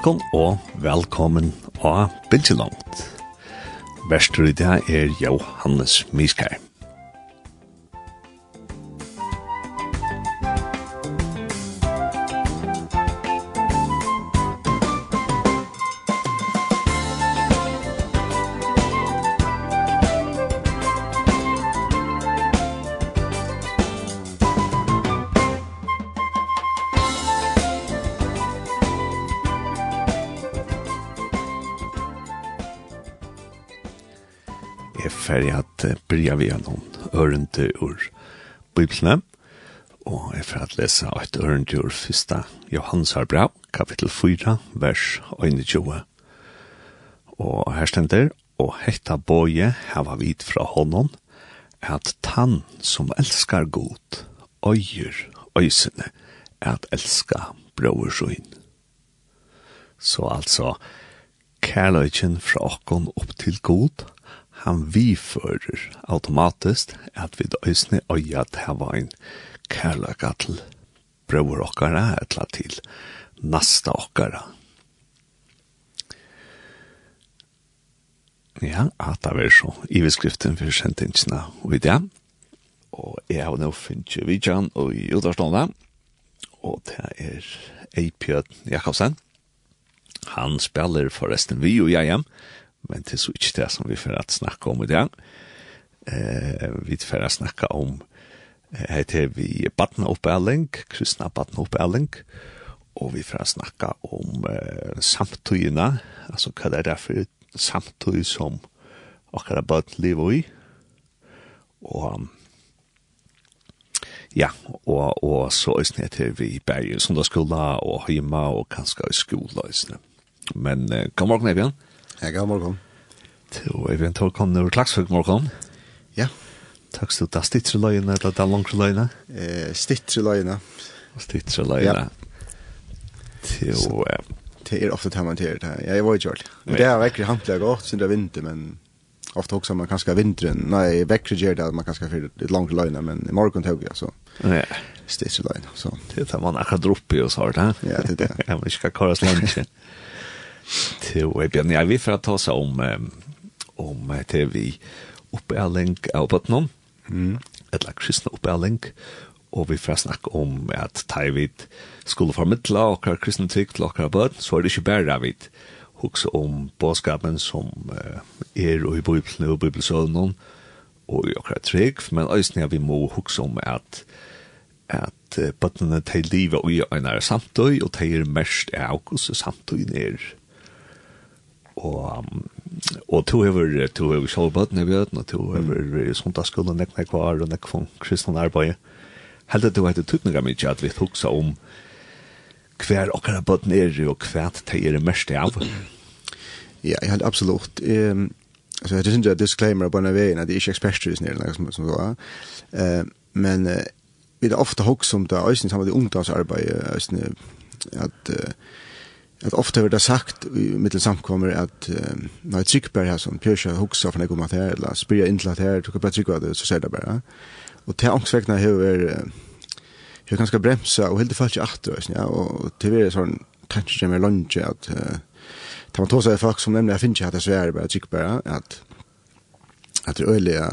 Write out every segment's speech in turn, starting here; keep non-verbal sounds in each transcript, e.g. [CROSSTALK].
Tjåkon og velkommen av Bilgelangt. Værstur i dag er Johannes Miskær. byrja vi noen ørende ur Bibelene, og jeg får at lese et ørende ur første Johans Harbrau, kapittel 4, vers 21. Og her stender, og hetta boje hava vit fra honom, at tann som elskar god, øyer øysene, at elska brøversuin. Så altså, kærløyken fra okkon opp til god, han vifører automatiskt at vi døysne øya at hava en kærlaga til brøver okkara, etla til nasta okkara. Ja, at det var så iveskriften for sentingsene og i det. Og jeg har nå finnet jo vidtjen og i utvarstående. Og det er Eipjød Jakobsen. Han spiller forresten vi og jeg hjem men det er så ikke det som vi får at snakke om i dag. Eh, vi får at snakke om eh, heter vi Batna Oppelling, kristna Batna Oppelling, og vi får at snakke om eh, samtøyene, altså hva det er for samtøy som akkurat bøtt liv i, og ja, og, og så er det heter vi Bergen, som da og hjemme og kanskje i skolen. Men eh, god morgen, Evian. Hei, god morgen. Jo, jeg vet ikke, kom over Klagsvøk morgen. Ja. Takk skal du ta stittre løgene, eller ta langre løgene? Eh, stittre løgene. Stittre løgene. Ja. eh, det er ofte det man til det. Jeg var i kjøl. Det er vekkere hantelig godt, siden det er vinter, men ofte også man kanske vinteren. Nei, veckor gjør det at man kanske för litt langre løgene, men i morgen tog jeg, så. Ja. Stittre løgene, så. Det tar man akkurat upp i oss så här. Ja, det er det. Ja, vill ska köra lunch. [LAUGHS] till och Björn jag vill för att ta sig om om TV uppe länk av botten. Mm. Ett kristne kristna uppe länk och vi får snakke om at att Taivid skulle förmedla och kristne trygg til och bort så er det ikke bare vid hukse om boskapen som er och i Bibelen og Bibelsøvnen, og i okra trygg, men ösningar vi må hukse om at at bøttene til livet og i en er samtøy, og til er mest er august samtøy ned og og to hever to hever Scholbot när vi og och to över söndagsskolan när jag kvar og när von kristne arbeid Helt at du det tutna mykje at vi huxa om hver och kan bort ner och kvärt ta er mest av. Ja, jeg hade absolutt um, alltså det är inte en disclaimer på den vägen att det är inte expertis ner liksom som så. Eh men vi det ofta huxa om det ösn som det ungdomsarbete ösn att at ofte har det sagt i mittel samkommer at att um, när tryckberg her som Pjørsja Pjörsja huxa från ekomat her, eller spyr in till att här trycka på trycka det så ser det bare. Og til ångsväckna har vi hur ganske bremsa og helt fallet atter, ja og til och till det sån mer lunge at uh, ta man tog seg folk som nemlig jeg finner ikke at det svær bare trykker bare, at at det öliga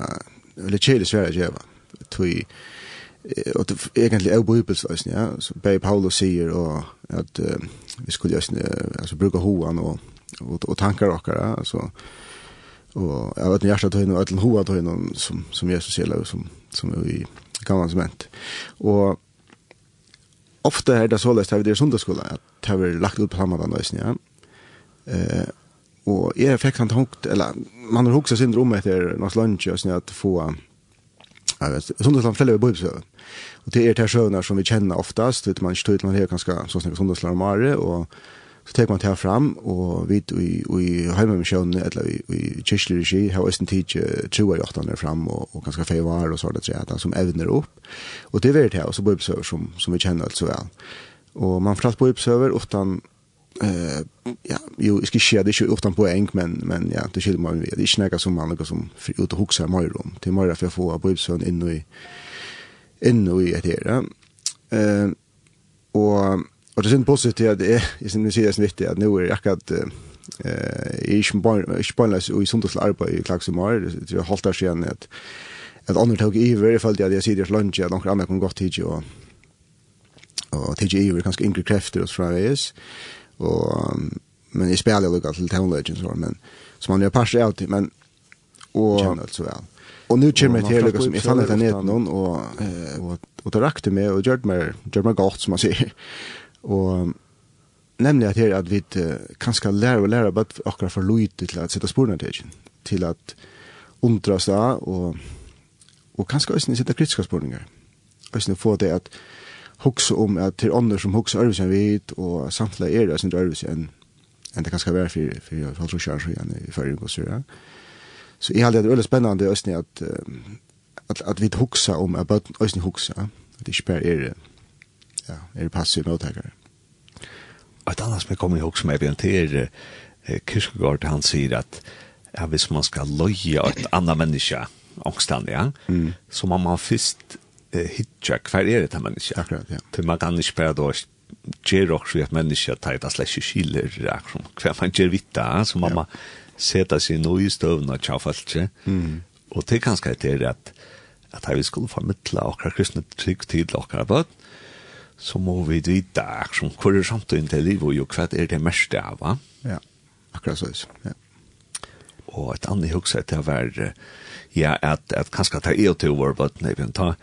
øyelig chili svär jag va. tog og det er egentlig er bibelsk, ja, som Bei Paulus sier, og at uh, vi skulle just, uh, altså, bruke hoan og, og, og tankar okkara, altså, og jeg vet hjertet høyne og ødelen hoa høyne som, som Jesus sier, som, som er i gamle ment. Og ofte er det såleis til vi er sundagsskola, at det har lagt ut på samme den nøysen, ja. Eh, og jeg fikk han tankt, eller man har hukset sin rom etter noe lunch, og sånn at få jag vet sånt fäller vi bubs Og det är det här som vi känner oftast. Vet man står man här ganska så snägt sånt där mare och så tar man det fram och vi i i hemma sjön eller i i kyrklig regi har også en tid troa i åt andra fram och ganske ganska fevar och så er det att som evner upp. Och det är det här så bubs som som vi känner alltså vel. och man fast bubs över utan eh ja, jo jag ska share det ju utan poäng men men ja, det skiljer man vid. Det er ikke noe som man något som ut og hukser mer om. Det er mer for å få på inn i inn i et her. Eh og, och det är positivt att det är i sin musik är viktigt att nu är jag att eh i spännas och i sundags arbete i Klaximar det är halta sen att att andra tog i varje fall att jag ser det lunch att några andra kom gott hit ju och och TJ är kanske yngre krafter och så där är Och men jag spelar lika till Town Legends så men som man gör passar alltid men och så väl. Och nu kommer det hela som i fann där det någon och och och det räckte med och gjorde mer gjorde mer gott som man säger. Och nemlig att her att vi kanske lära och lära bare akkurat för lite till att sätta spåren till till att undra sig och och kanske også sätta kritiska spårningar. også få det att hugsa om at til ånder som hugsa ærvis enn vit, og samtidig er det sin ærvis enn enn det kan skal være for, for for, for, for, for, igjen i føring og så. Så jeg hadde det veldig spennende i Østene at, at, at vi hugsa om at bøten Østene hugsa, at det ikke bare er, ja, er passiv mottakere. Og et annet som jeg kommer ihåg som jeg begynte er, Kyrkegård, han sier at ja, hvis man skal løye et annet menneske, ångstande, ja, mm. så må man først hitja, hver er det menneska? Akkurat, ja. Til man kan ikke bare da gjør også at menneska tar det slags skiller, hver man gjør vita, så man må seta seg noe i støvn og støvna tjafaltje, og det er ganske etter at at vi skulle formidla okkar kristne trygg til okkar bøtt, så må vi vite akkurat hvor er samtiden til liv og jo hva er det mest av, va? Ja, akkurat så, ja. Og et annet hukse til å være, ja, at, at kanskje ta er til vår bøtt, nei, ta,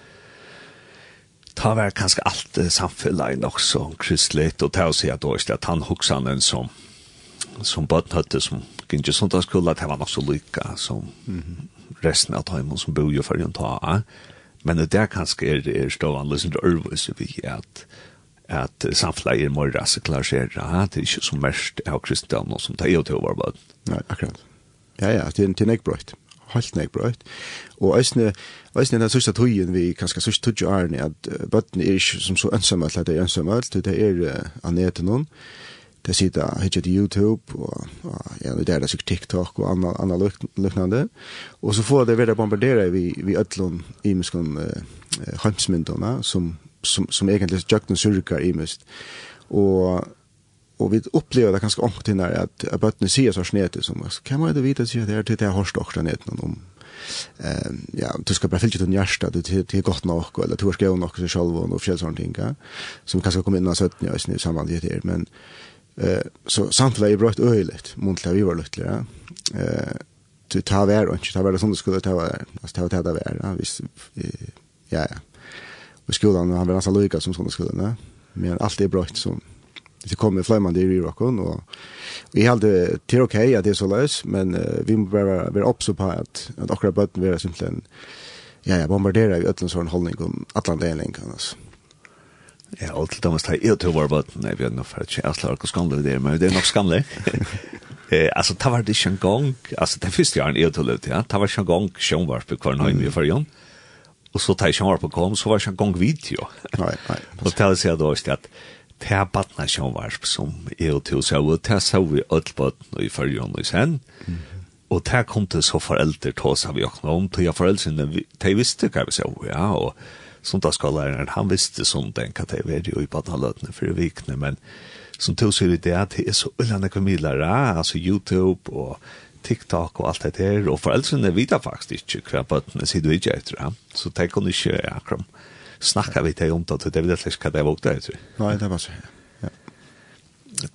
ta vær kanskje alt eh, samfunnet nok så kristelig, og ta og si at det var at han hoksanen som, som bøtten høtte, som gikk ikke sånt av at det var nok så lykka som mm -hmm. resten av tøymen som bor jo for å ta av. Men det er kanskje er, er stående liksom det øvelse vi at at samfunnet er mer raseklasjere, det er ikke så mest av kristendom som det er jo til å være bøtten. Nei, akkurat. Ja, ja, det er en tilnekk brøyt helt nek brøyt. Og eisne, eisne den sørste tøyen vi kanskje sørste tøyen er at bøtten er ikke som så ønsomme at det er ønsommelt, det er uh, anete noen. Det sitter hitje til YouTube, og, og ja, det er det sikkert TikTok og anna, anna luknande. Og så får det være bombardere vi, vi ødlån i muskene uh, som, som, som egentlig jøkken surker i must. Og og vi opplever det ganske ångt när at, at bøttene sier så snett som hva må jeg vite at det er til det jeg här också neten om ehm ja du skal bare fylle til din hjerte, du till till gott nog eller du har ska göra något så själv och sånne ting, ja? som kanskje kommer inn av 17 år i samband med det men eh så samt var ju bra ett öjligt muntliga vi var luttliga eh du tar vär och inte tar vär som du skulle ta vär alltså ta ta vär ja visst ja ja. Och skolan han var alltså lyckas som såna skulle men allt är bra som det kommer flämmande i rocken och vi hade till okej okay att det är så lös men uh, vi måste vara vara också på att att akra bötten vara simpelt ja ja bombardera i öllens sån hållning om Atlanta kan länk. Ja, och till Thomas tar jag tror bara nej vi har nog för att jag slår och skamlar det men det är nog skamligt. [LAUGHS] Eh alltså det var det en gång alltså det första jag är till ja det var en gång sjön var på kvar hem i förjon. Och så tar jag på kom så var jag en gång video. Nej nej. Och det säger då att ta barna sjåvarp som er og til seg, og ta så vi alt barna i fyrjon og sen, og ta kom til så foreldre ta seg vi åkna om, til jeg foreldrene, de visste hva vi sjå, ja, og sondagsskolelæreren, han visste som den hva de var jo i barna løtene for vikene, men som til seg det at det er så ullande kvamilere, altså YouTube og TikTok og alt det der, og foreldrene vet faktisk ikke hva bøttene sier du ikke etter, så de kunne ikke akkurat snakka vi til om det, det vet jeg ikke hva det var ute, jeg tror. Nei, det var så, ja.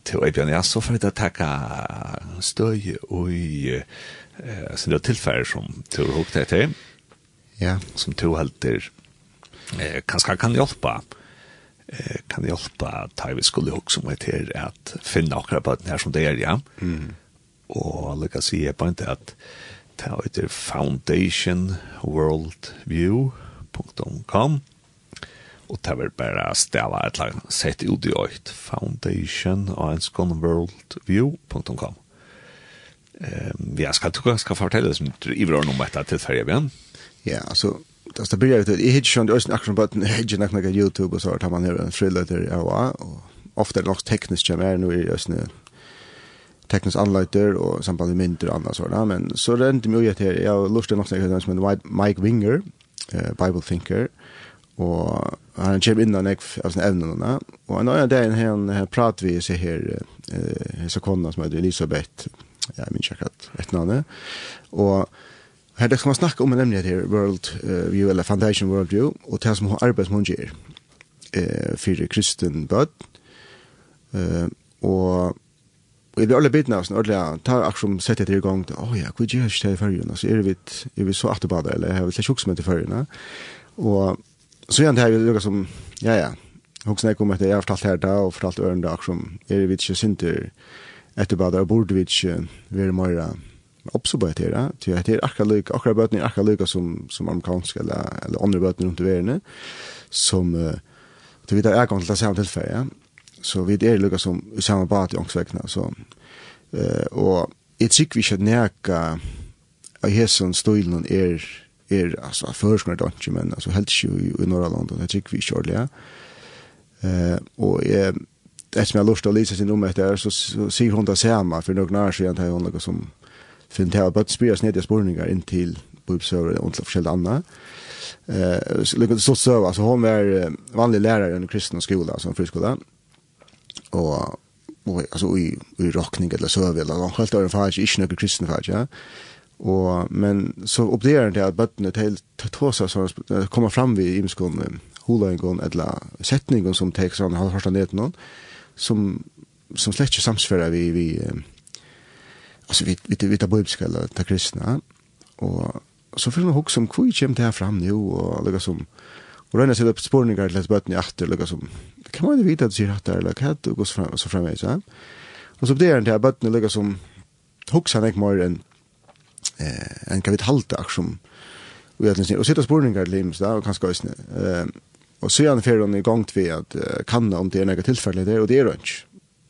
Til Øybjørn, ja, så får jeg takka støy og i eh så det tillfälle som tur hokt det etter. Ja, som tur helter eh kanske kan hjälpa. Eh kan hjälpa att vi skulle också med till att finna några på den här som det är ja. Mm. Och lika se på inte att ta ut foundation worldview.com og det var bare stela et lag sett ut i øyt foundation og en skån worldview.com um, Ja, skal du ganske fortelle som du ivrår noe om dette tilfellet igjen? Ja, altså, det er stabilt ut. Jeg hittar sånn, jeg akkurat på jeg hittar nok noe YouTube og så tar man her en frilater i ROA, og ofte er det nok teknisk kjem her, nå er det sånn teknisk anleiter og samband med mynter og annet sånt, men så rent mye til, jeg har lyst til nok noe som heter Mike Winger, uh, Bible Thinker, og og han kommer inn og nekv av sine evnene. Og en annen dag han prater vi seg her, eh, så kona som heter Elisabeth, ja, jeg minns ikke akkurat et navn. Og her det skal man snakke om nemlig her World View, eller Foundation World View, og det som hun arbeider som hun gjør eh, for kristen bød. Eh, og Og jeg blir alle bidna sånn ordentlig, ta akkur som setter etter i gang, åh ja, hva gjør jeg ikke til i fyrjun, altså er vi, er vi så atterbadet, eller er vi til sjuksmøtt i fyrjun, og så jag har ju som ja ja. Hooks när om det jag har fortalt här där och fortalt ören där som är vi vitch synter efter bara där borde vi vara mer observatera till att det är akkurat akkurat bötner akkurat som som amerikanska eller eller andra bötner runt i världen som det vet jag är kan till samma tillfälle ja. Så vi är lukka som i samma bat i ångsvägna. Så, eh, och jag tycker vi ska näka av hesson stolen är er, altså, førskene er det ikke, men altså, helt ikke i, i Norrland, og det tykker vi ikke ordentlig, ja. og jeg, det som jeg har lyst til å lise sin om etter, så, så sier hun det samme, for noen år siden har hun noe som, finner til å bare spyrer seg ned i spørninger inn til bøybsøver og til forskjellige andre. Uh, Eh, lukket stort søv, altså hun var vanlig lærer under kristne skola, altså friskola, og, og altså i, i rockning eller søv, eller hun helt over en fag, ikke noe kristne fag, ja. Og, men så uppdaterar det at bøttene til Tosa som kommer fram vid imskon holangon eller sättningen som tar sånn har hörsta ned noen som som slett ikke samsfører vi vi altså vi vi vi tar bibelska eller ta kristna. Og så får man hugga om hvor kommer det her fram nu og lägga som och rena sig upp spårningar till att i atter lukka som kan man inte veta att det är rätt eller kat och så fram så fram så och så uppdaterar det att bötterna lägga som han ikke mer enn eh, enn kan vi halte aksjon og jeg tenker, og sitte sporninger til himmels da, og kanskje også eh, og så gjerne fyrir hun i gang til at uh, kan om det er noe tilfelle det, og det er hun ikke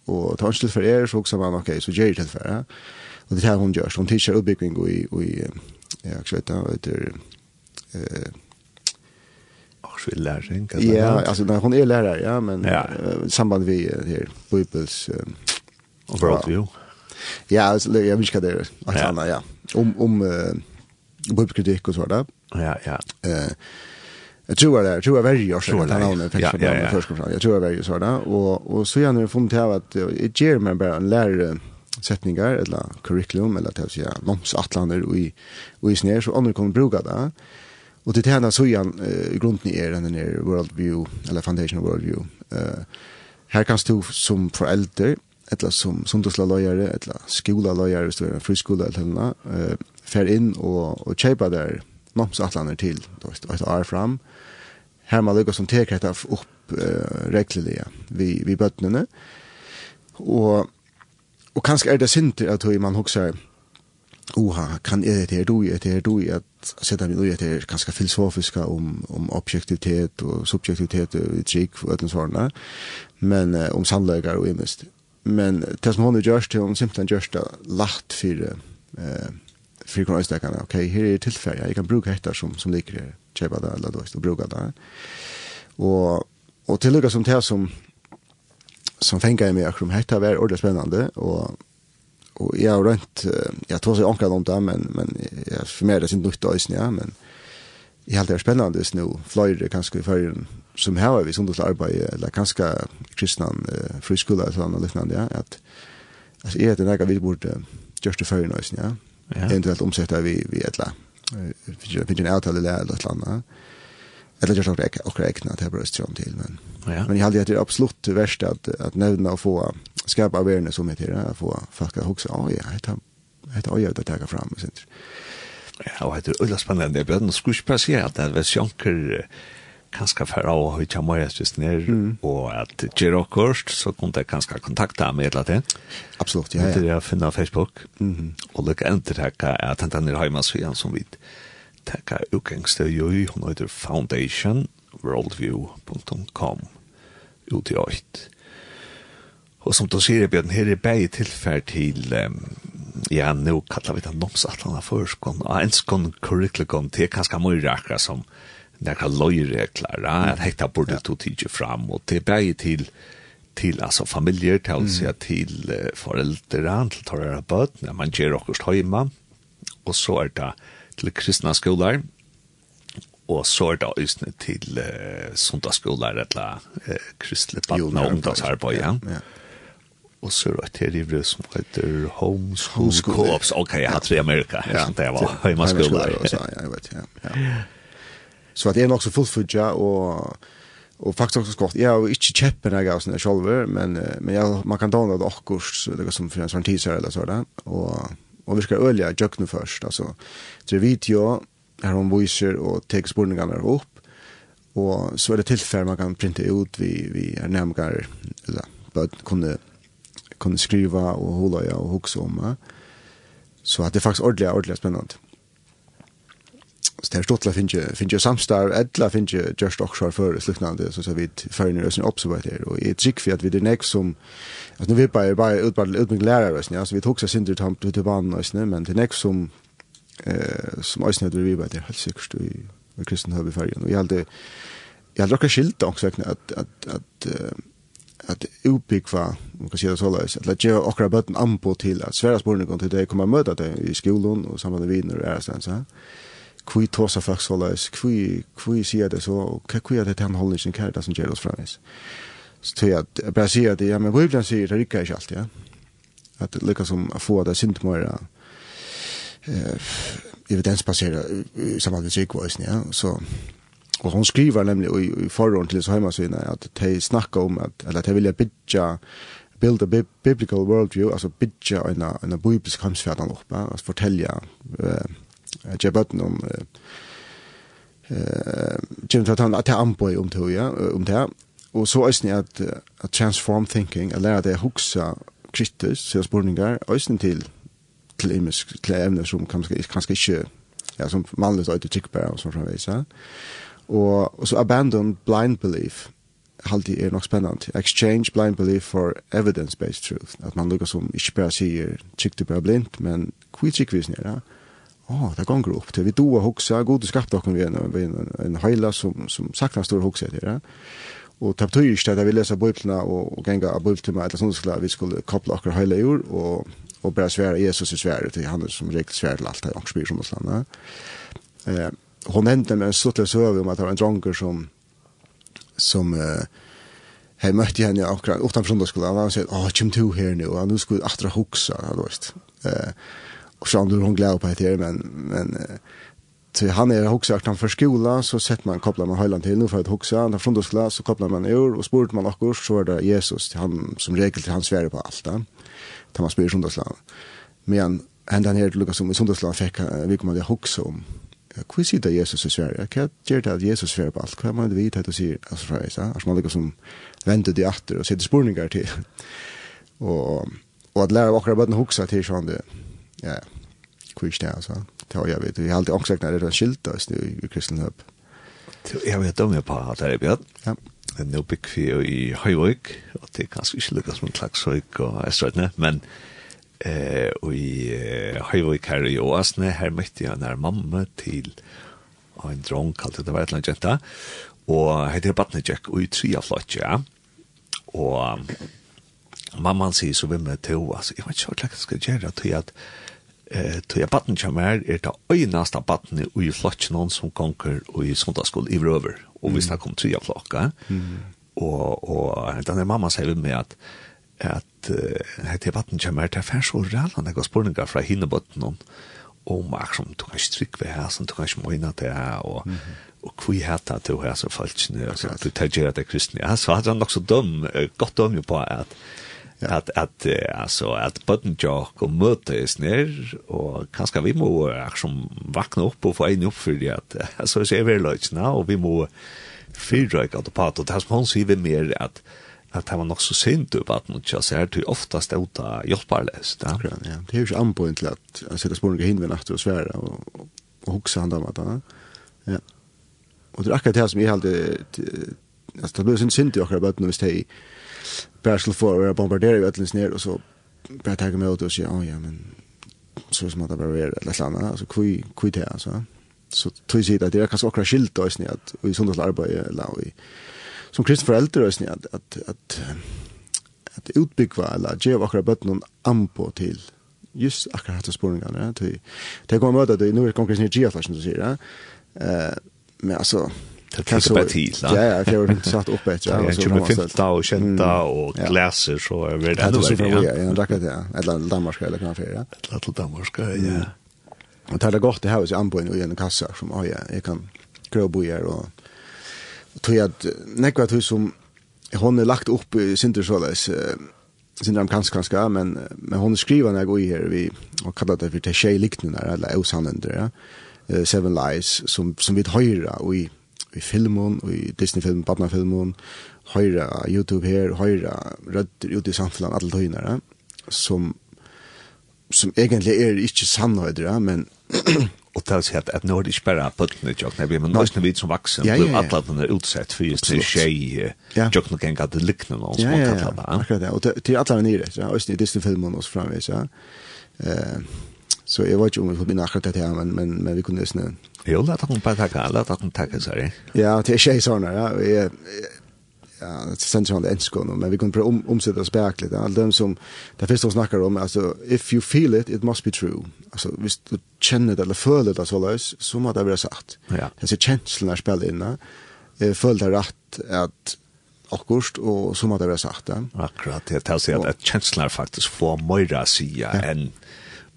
og tar hun tilfelle er, så også man, ok, så gjør det tilfelle ja. og det er det hun gjør, så hun tidser utbygging og i, og i ja, ikke vet jeg, etter eh, Års vill lära Ja, alltså när hon är lärare, ja, men ja. Uh, samband vi uh, här Bibels uh, overall view. Ja, alltså jag vill ska det är. ja. Ja om, om uh, bibelkritik och sådär. Ja, ja. Eh, jag tror det, jag tror det var ju så där namnet fick jag namnet först kom Jag tror det var ju så där och och så gärna får man att det ger mig bara en lärare sättningar eller curriculum eller att vill säga momsatlander och i och i snär så andra kommer bruka det. Och det tjänar så igen eh, grunden är den där world view eller foundation world view. Eh här kan stå som förälder eller som sundagsleiare eller skola lojare så är en friskole eller något eh fer inn og og kjøpa der nomsatlaner till då är du, är fram. Her man lukkar som tar hetta upp eh regleliga vi vi bottnarna Og og kanske er det sint at høy man hugsar Oha, kan er det her du, er det her du, at sette min ui etter ganske filosofiska om, om objektivitet og subjektivitet og trygg og ötlen sånne, men uh, om sannløygar og imest men det som hon har gjort till hon simpelthen gjort det lagt för eh för kunna okej okay, här är tillfälle jag kan bruka detta som som ligger här köpa det eller då och bruka det och och till lika som det som som fänger mig akrum detta var ordentligt spännande och och jag har rent jag tror så jag ankar om det men men jag förmedlar sin nytta i snö men jag har det spännande nu flyger kanske i förrän som har vi som arbeid, eller kanskje kristnan uh, friskola eller sånn og liknande, ja, at altså, jeg heter nega vi burde gjørste før i nøysen, ja, ja. eventuelt omsette vi, vi et eller finner en avtale eller et eller annet, eller gjørst okra, okra ekna til brøst sånn til, men, ja. men jeg hadde det absolutt verst at, at nevna å få skapa awareness om etter, å få folk å hoksa, å ja, jeg tar, jeg tar, jeg ta fram. tar, Ja, og det er ulla spennende. Jeg ble skulle ikke passere at det var sjanker kanskje færre av hva ikke mer just ned, och og at gjør kurs, så kunne jeg kanskje kontakte meg eller det. Absolutt, ja. Det er jeg Facebook, mm -hmm. og kan enter her, jeg tenkte han er hjemme, så igjen som vi utgangste jo i, hun heter Foundation, worldview.com, ut i øyt. Og som du sier, Bjørn, her er bare tilfell til, um, ja, nå kallar vi det nomsatlan av førskånd, og enskånd curriculum, det er kanskje mye rakker som, några löjregler att hekta borde ja. tog tid fram och det bär till till alltså familjer till mm. sig til uh, föräldrar till torra bøt, när man gjør okkurst høyma, og så er det til kristna skolor og så er det også til uh, sundagsskoler, eller uh, kristelig barn og ungdomsarbeid, ja. ja. Og och så då till her i som heter homeschool co-ops. ok, jeg har tre i Amerika. Ja. Det var hemma skola. Ja, jeg vet. Ja. ja. [LAUGHS] Så det jeg er nok så fullfudja, og, og faktisk også godt. Jeg har jo ikke kjeppen jeg av sånne sjolver, men, men jeg, man kan downloade akkurs, det er som for en sånn teaser eller sånn, og, og vi skal ölja jøkkene først, altså. Så det er video, her hun viser og tek spurningene opp, og så er det tilfell man kan printe ut vi, vi er nærmere, eller bare kunne, kunne skriva og holde og hukse om. Så at det er faktisk ordentlig, ordentlig spennende. Så det er stort til å finne samstarv, eller finne just også for sluknande, så vi fører oss opp så vidt her. Og jeg trykker for at vi er nek som, altså nå vi bare bare utbredt utbredt lærere, så vi tok seg synder til til banen, men det er nek som, eh, som også nødvendig vi bare det helt säkert i, i kristenhøve fergen. och jag hade jag hade också skilt också att att att att att at uppbyggva, man kan säga det således, att lägga okra bötten an på till att svära spårningar till det kommer möta det i skolan och samma med viner och ärastens kvi tosa folk så kvi kvi ser det så kan kvi det han håller sin kärta som ger oss fram så tror jag att bara säga det ja men vad ibland säger det rikar inte alltid ja. Att lyckas som att få det synd mer eh evidensbaserade samarbete sig ja. Så Och hon skriver nämligen i, i förhållande till så hemma att de snackar om att, eller att de vill bygga build a biblical worldview, alltså bygga en, en biblisk hemsfärdan upp, ja? alltså fortälja eh, jeg bøtten om Jim tar han at han på om to ja om det och så er att att transform thinking at læra det huxa kritiskt så spårningar øysen til til imisk til evner som kanskje kanskje ikke ja som vanligt ut til bare og så framvis ja og og så abandon blind belief halti er nok spennant. Exchange blind belief for evidence-based truth. At man lukkar som ikke bare sier, tjekk du bare blindt, men kvitt tjekk visnir, ja. Åh, oh, det går upp till vi då och huxa god skapt och vi en en, en heila som som sagt han står huxa det. Ja? Och det betyder inte att vi läser biblarna och, och gänga av biblarna eller sånt skulle vi skulle koppla och heila jord och och bara svära Jesus är svärd till han som riktigt svärd till allt och spyr som oss landa. Eh, hon nämnde med en suttlös över om att det var en dronker som som eh, hej mötte henne akkurat utanför söndagsskolan och han sa, åh, kom du här nu, och nu skulle jag atra huxa, han vet. Eh, och så hon glad på det men men så han är också att han för skola så sätter man kopplar man höjlan till nu för att huxa han från då skola så kopplar man ur och spurt man också så är det Jesus till han som regel till hans svär på allt där. Tar man spyr söndagsland. Men ända ner till Lukas som i söndagsland fick vi kommer det huxa om hur ser det Jesus i Sverige? Hva gjør det at Jesus sverger på alt? Hva man vet at du sier, altså fra Isa, at man liksom venter de atter og sitter spurningar til. og, og at lära av akkurat bøtten hoksa til sånn det, ja, kvitt det altså. Det har jeg vet, vi har alltid ångsagt når det er skilt oss i, i Kristenhøp. Jeg vet om jeg på at det er bjørn. Ja. Det er nå bygg vi i Høyvøk, og det er kanskje ikke lykkes som Klagsvøk og Estrøyne, men eh, og i Høyvøk her i Åsne, her møtte jeg nær mamma til en drong, kalt det var et eller annet jenta, og heter Batnejek, og i tre av flott, ja. Og mamma sier så vem med to, altså, jeg vet ikke hva jeg skal gjøre, til at eh tog jag batten som är är det öjnaste batten i flotchen någon som konker och i sundagsskol i över och vi snackar om tre flockar. Mm. Och och den där mamma säger med att att det är batten som är det fär så rallan det går spårningar från hinnebutten och och mark som du kan strick vid här som tog en smöjna till här och och kvi hata till här så falskne så att det tar det kristna så hade han också dum gott dum ju på att at at att alltså att botten jock møte mötes ner og kanskje vi må som vakna opp og få en opp for det at altså så er vi lätt nå og vi må fyrre fyrdrag att på att det som han sier vi mer at at det var nok så synd upp att man kör så här till oftast åta hjälparlös där. Ja, det är ju anpoint til at att sätta spåren hin ved natt og svære og og huxa han där med Ja. og det er akkurat det som är helt altså det blir sin synd i akkurat bara hvis det bare skulle få være bombarderet i ødelens ner och så bara takke mig ut och säga, oh, ja, men så som att det bara är et eller annet, alltså kvi, kvi det, alltså. Så. Tog jeg att det är kanske också skilt da, att i sånt arbeid, eller i, som kristna föräldrar foreldre, att, att, att, att utbyggva, eller gjøre akkurat bøtten någon ampo till just akkurat hatt sporingene, til, til å komme og møte, til nå er det konkret nye giaflasjen, du sier, eh men alltså det fikk bara till. Ja, ja, har inte satt opp etter. Ja, jeg med 15 och kjenta och gläser så jeg vet det. Ja, ja, ja, rakket det, ja. Eller Danmark, eller hva fyrir, ja. Eller til Danmark, ja. Och det är gott det här hos anboen og i en kassa, som ja, jag kan grå bojer och tror jag att nekva tog som hon er lagt upp i Sinter såleis, Sinter kanske kanskje, men, men hon skriver när jag går i här vi har kallat det for Teshei Liknene, eller osannande ja. Seven Lies, som, som vi höra och i i filmen, og i Disney-filmen, Batman-filmen, høyre YouTube her, høyre rødder ute i samfunnet, alle tøyner, som, som egentlig er ikke sannhøyder, men och det så att att när det spärra på det jag när vi men nästan vid som vuxen blev alla den utsett för just det tjej jag kan kan det likna någon som kan ta det. Akkurat det och det är alla nere så ösn i Disney-filmen oss framvis ja. Eh så jag vet ju om vi får bli akkurat det här men men men vi kunde snä Jo, la dem bare takke, la dem takke, sorry. Ja, det er ikke sånn, ja. Vi, ja, det er sendt sånn det enskå nå, men vi kan prøve om, omsette oss bak litt. Alle dem som, det første hun snakker om, altså, if you feel it, it must be true. Altså, hvis du kjenner det, eller føler det så løs, så må det være sagt. Ja. Det er kjenslen her spiller inne. Føler det rett at akkurst, og så må det være sagt. Ja. Akkurat, det er til å at kjenslene faktisk får mer å si enn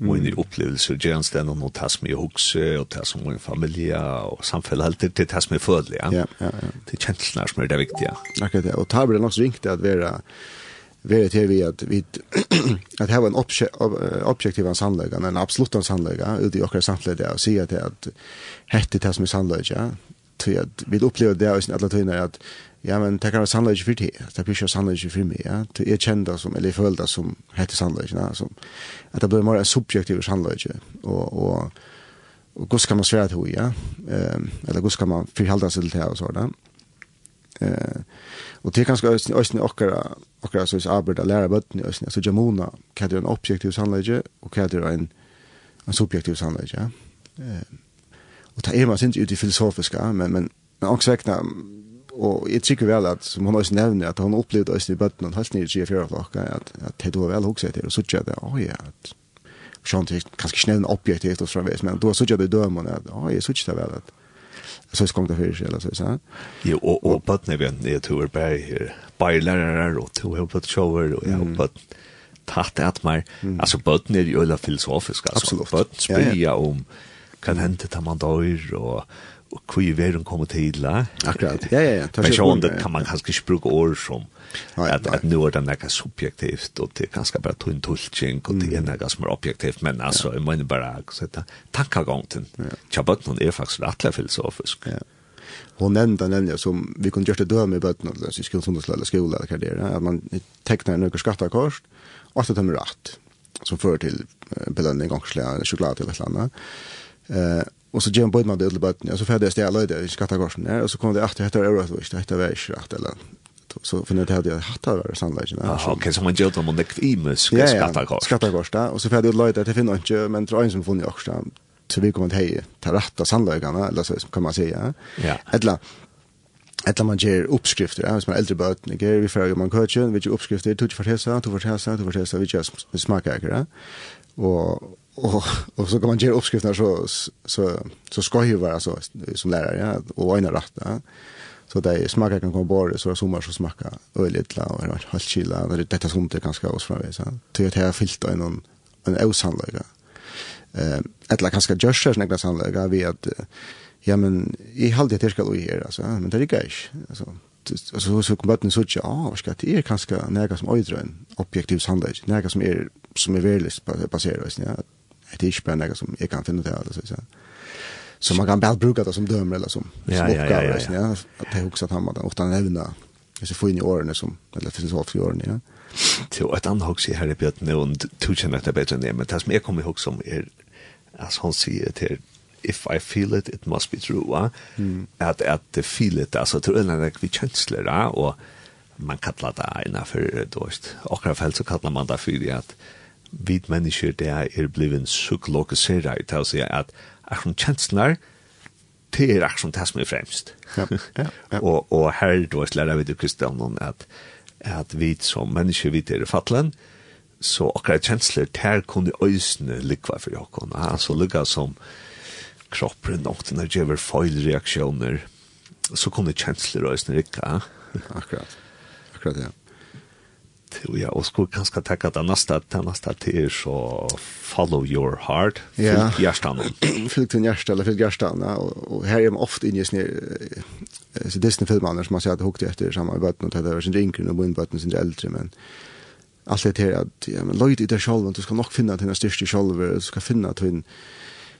min mm. upplevelse gärna stannar och tas med hooks och tas som min familj och samfället alltid det tas med födel ja. Ja, ja, ja. Det känns som är det viktiga. Okej, okay, och tar det också viktigt att vara vara till vi att vi [CLEARS THROAT] att ha en objektiv av sannläggande, en absolut sannläggande ut i våra samhälle och säga att att hette tas med sannläggande. Till att vi upplever det i alla tider att Ja, men det kan være sannleggig for det. Det blir ikke sannleggig for meg, ja. Jeg kjenner det som, eller jeg føler det som heter sannleggig, ja. Som, at det blir mer subjektiv sannleggig. Og, og, og hvordan kan man svære til ja. Eh, eller hvordan kan man forholde seg til det og sånn, Eh, og det er ganske også øyne okkara, okkara som arbeider å lære bøttene i Østene. så jamona, hva er en objektiv sannleggig, og hva er en, en subjektiv sannleggig, ja. Eh, og det er man synes ut i filosofiska, men, men, men, også men, og jeg tykker vel at, som hun også nevner, at hun opplevde oss i bøttene, helt nere i 3-4 klokka, at, at det var vel hokset til, og så tjør det, åh ja, at, sånn, til, kanskje ikke nevne objektivt og fremvis, men da så tjør det dømen, at, åh, jeg så tjør det vel, at, så skal det fyrir seg, eller så så. Jo og, og på när vi är er bare her, bare lærere, og to help att shower jeg har bøtt tatt att mer. Alltså botten är ju alla filosofiska alltså. Botten spyr om kan hente att man dør, og, och hur världen kommer till. Akkurat. Ja, ja, ja. Men så det kan man kanske inte bruka ord som att, att nu är det något subjektivt och det kanske bara tog en tulltjänk och det är något som är objektivt. Men alltså, ja. jag menar bara att tacka gång till. Tjabötnen är faktiskt rättliga filosofisk. Ja hon nämnde nämligen som vi kunde göra det döme i böten eller så skulle som skulle skola eller karriär att man tecknar några skattakors och så tar man rätt som för till belöning och choklad eller något annat. Eh Och så gör man bara det till botten. Alltså för det ställa det i skattegården Ja, och så kommer det efter heter euro så det heter väl rätt eller så för det hade jag haft där sannolikt. Ja, okej, så man gjorde om det kvimus mus skattegården. Och så för det lite det finns inte men tror inte som funnit också. Så vi kommer att heja till rätta sannolikarna eller så kan man säga. Ja. Eller Eller man ger uppskrifter, ja, som er eldre bøten, ikke? vi får jo man køtjen, vi ger uppskrifter, tog för hälsa, tog för hälsa, tog för hälsa, vi gör smakar, ikke? Og, och och så kan man ge uppskrifter så så så ska ju vara så som lärare ja och ena rätt ja. Så det smakar kan komma bort så sommar så smakar öligt la och helt chilla det detta som det ganska oss från ja Det att här fyllt en någon en osannolika. Eh eller kanske just så några sannolika vi att ja men i halde det ska vi här alltså. Men det är gäsch alltså. Så så kommer det så ja vad ska det? Är kanske några som öjdrön objektiv sannolika några som är som är väldigt baserat ja det är inte bara något som jag kan finna det alltså så. Så man kan bara bruka det som dömer eller som som ja, uppgave ja, ja. ja. att det också att han man ofta nämna så får in i årene, som eller finns allt i årene, ja. Til et annet också her i Björn och tog sig bedre enn det, men det som jeg kommer ihåg som er, altså hon sier til, if I feel it, it must be true, va? Mm. At, at feel it, altså, til øyne vi kjønslere, ja? og man kallar det ena for, du vet, akkurat felt så kallar man det for at vi mennesker det er blivet psykologisera til å si at akkurat kjenslene det er akkurat det som er fremst. Ja, ja, ja. [LAUGHS] og, og her då lærer vi til Kristian at, at vi som mennesker vi er fattelen, så akkurat kjensler der kunne øysene likva for jokken. Altså lykka som kroppen nok, når det gjør feilreaksjoner, så kunne kjensler og øysene likva. Akkurat, akkurat ja och ja, og skulle kanskje tenke at det neste, det neste til er så follow your heart. Ja. hjertan. [CLEARS THROAT] Fyllt din hjärta eller fyllt ja. Og, og her er man ofte inne i sin så Disney filmer som man säger att hukte etter sammen med bøtten, og det där sin rinkere, og min bøtten sin eldre, men alt det her at, ja men löjt i det selv, du ska nog finna den största selv, du ska finna till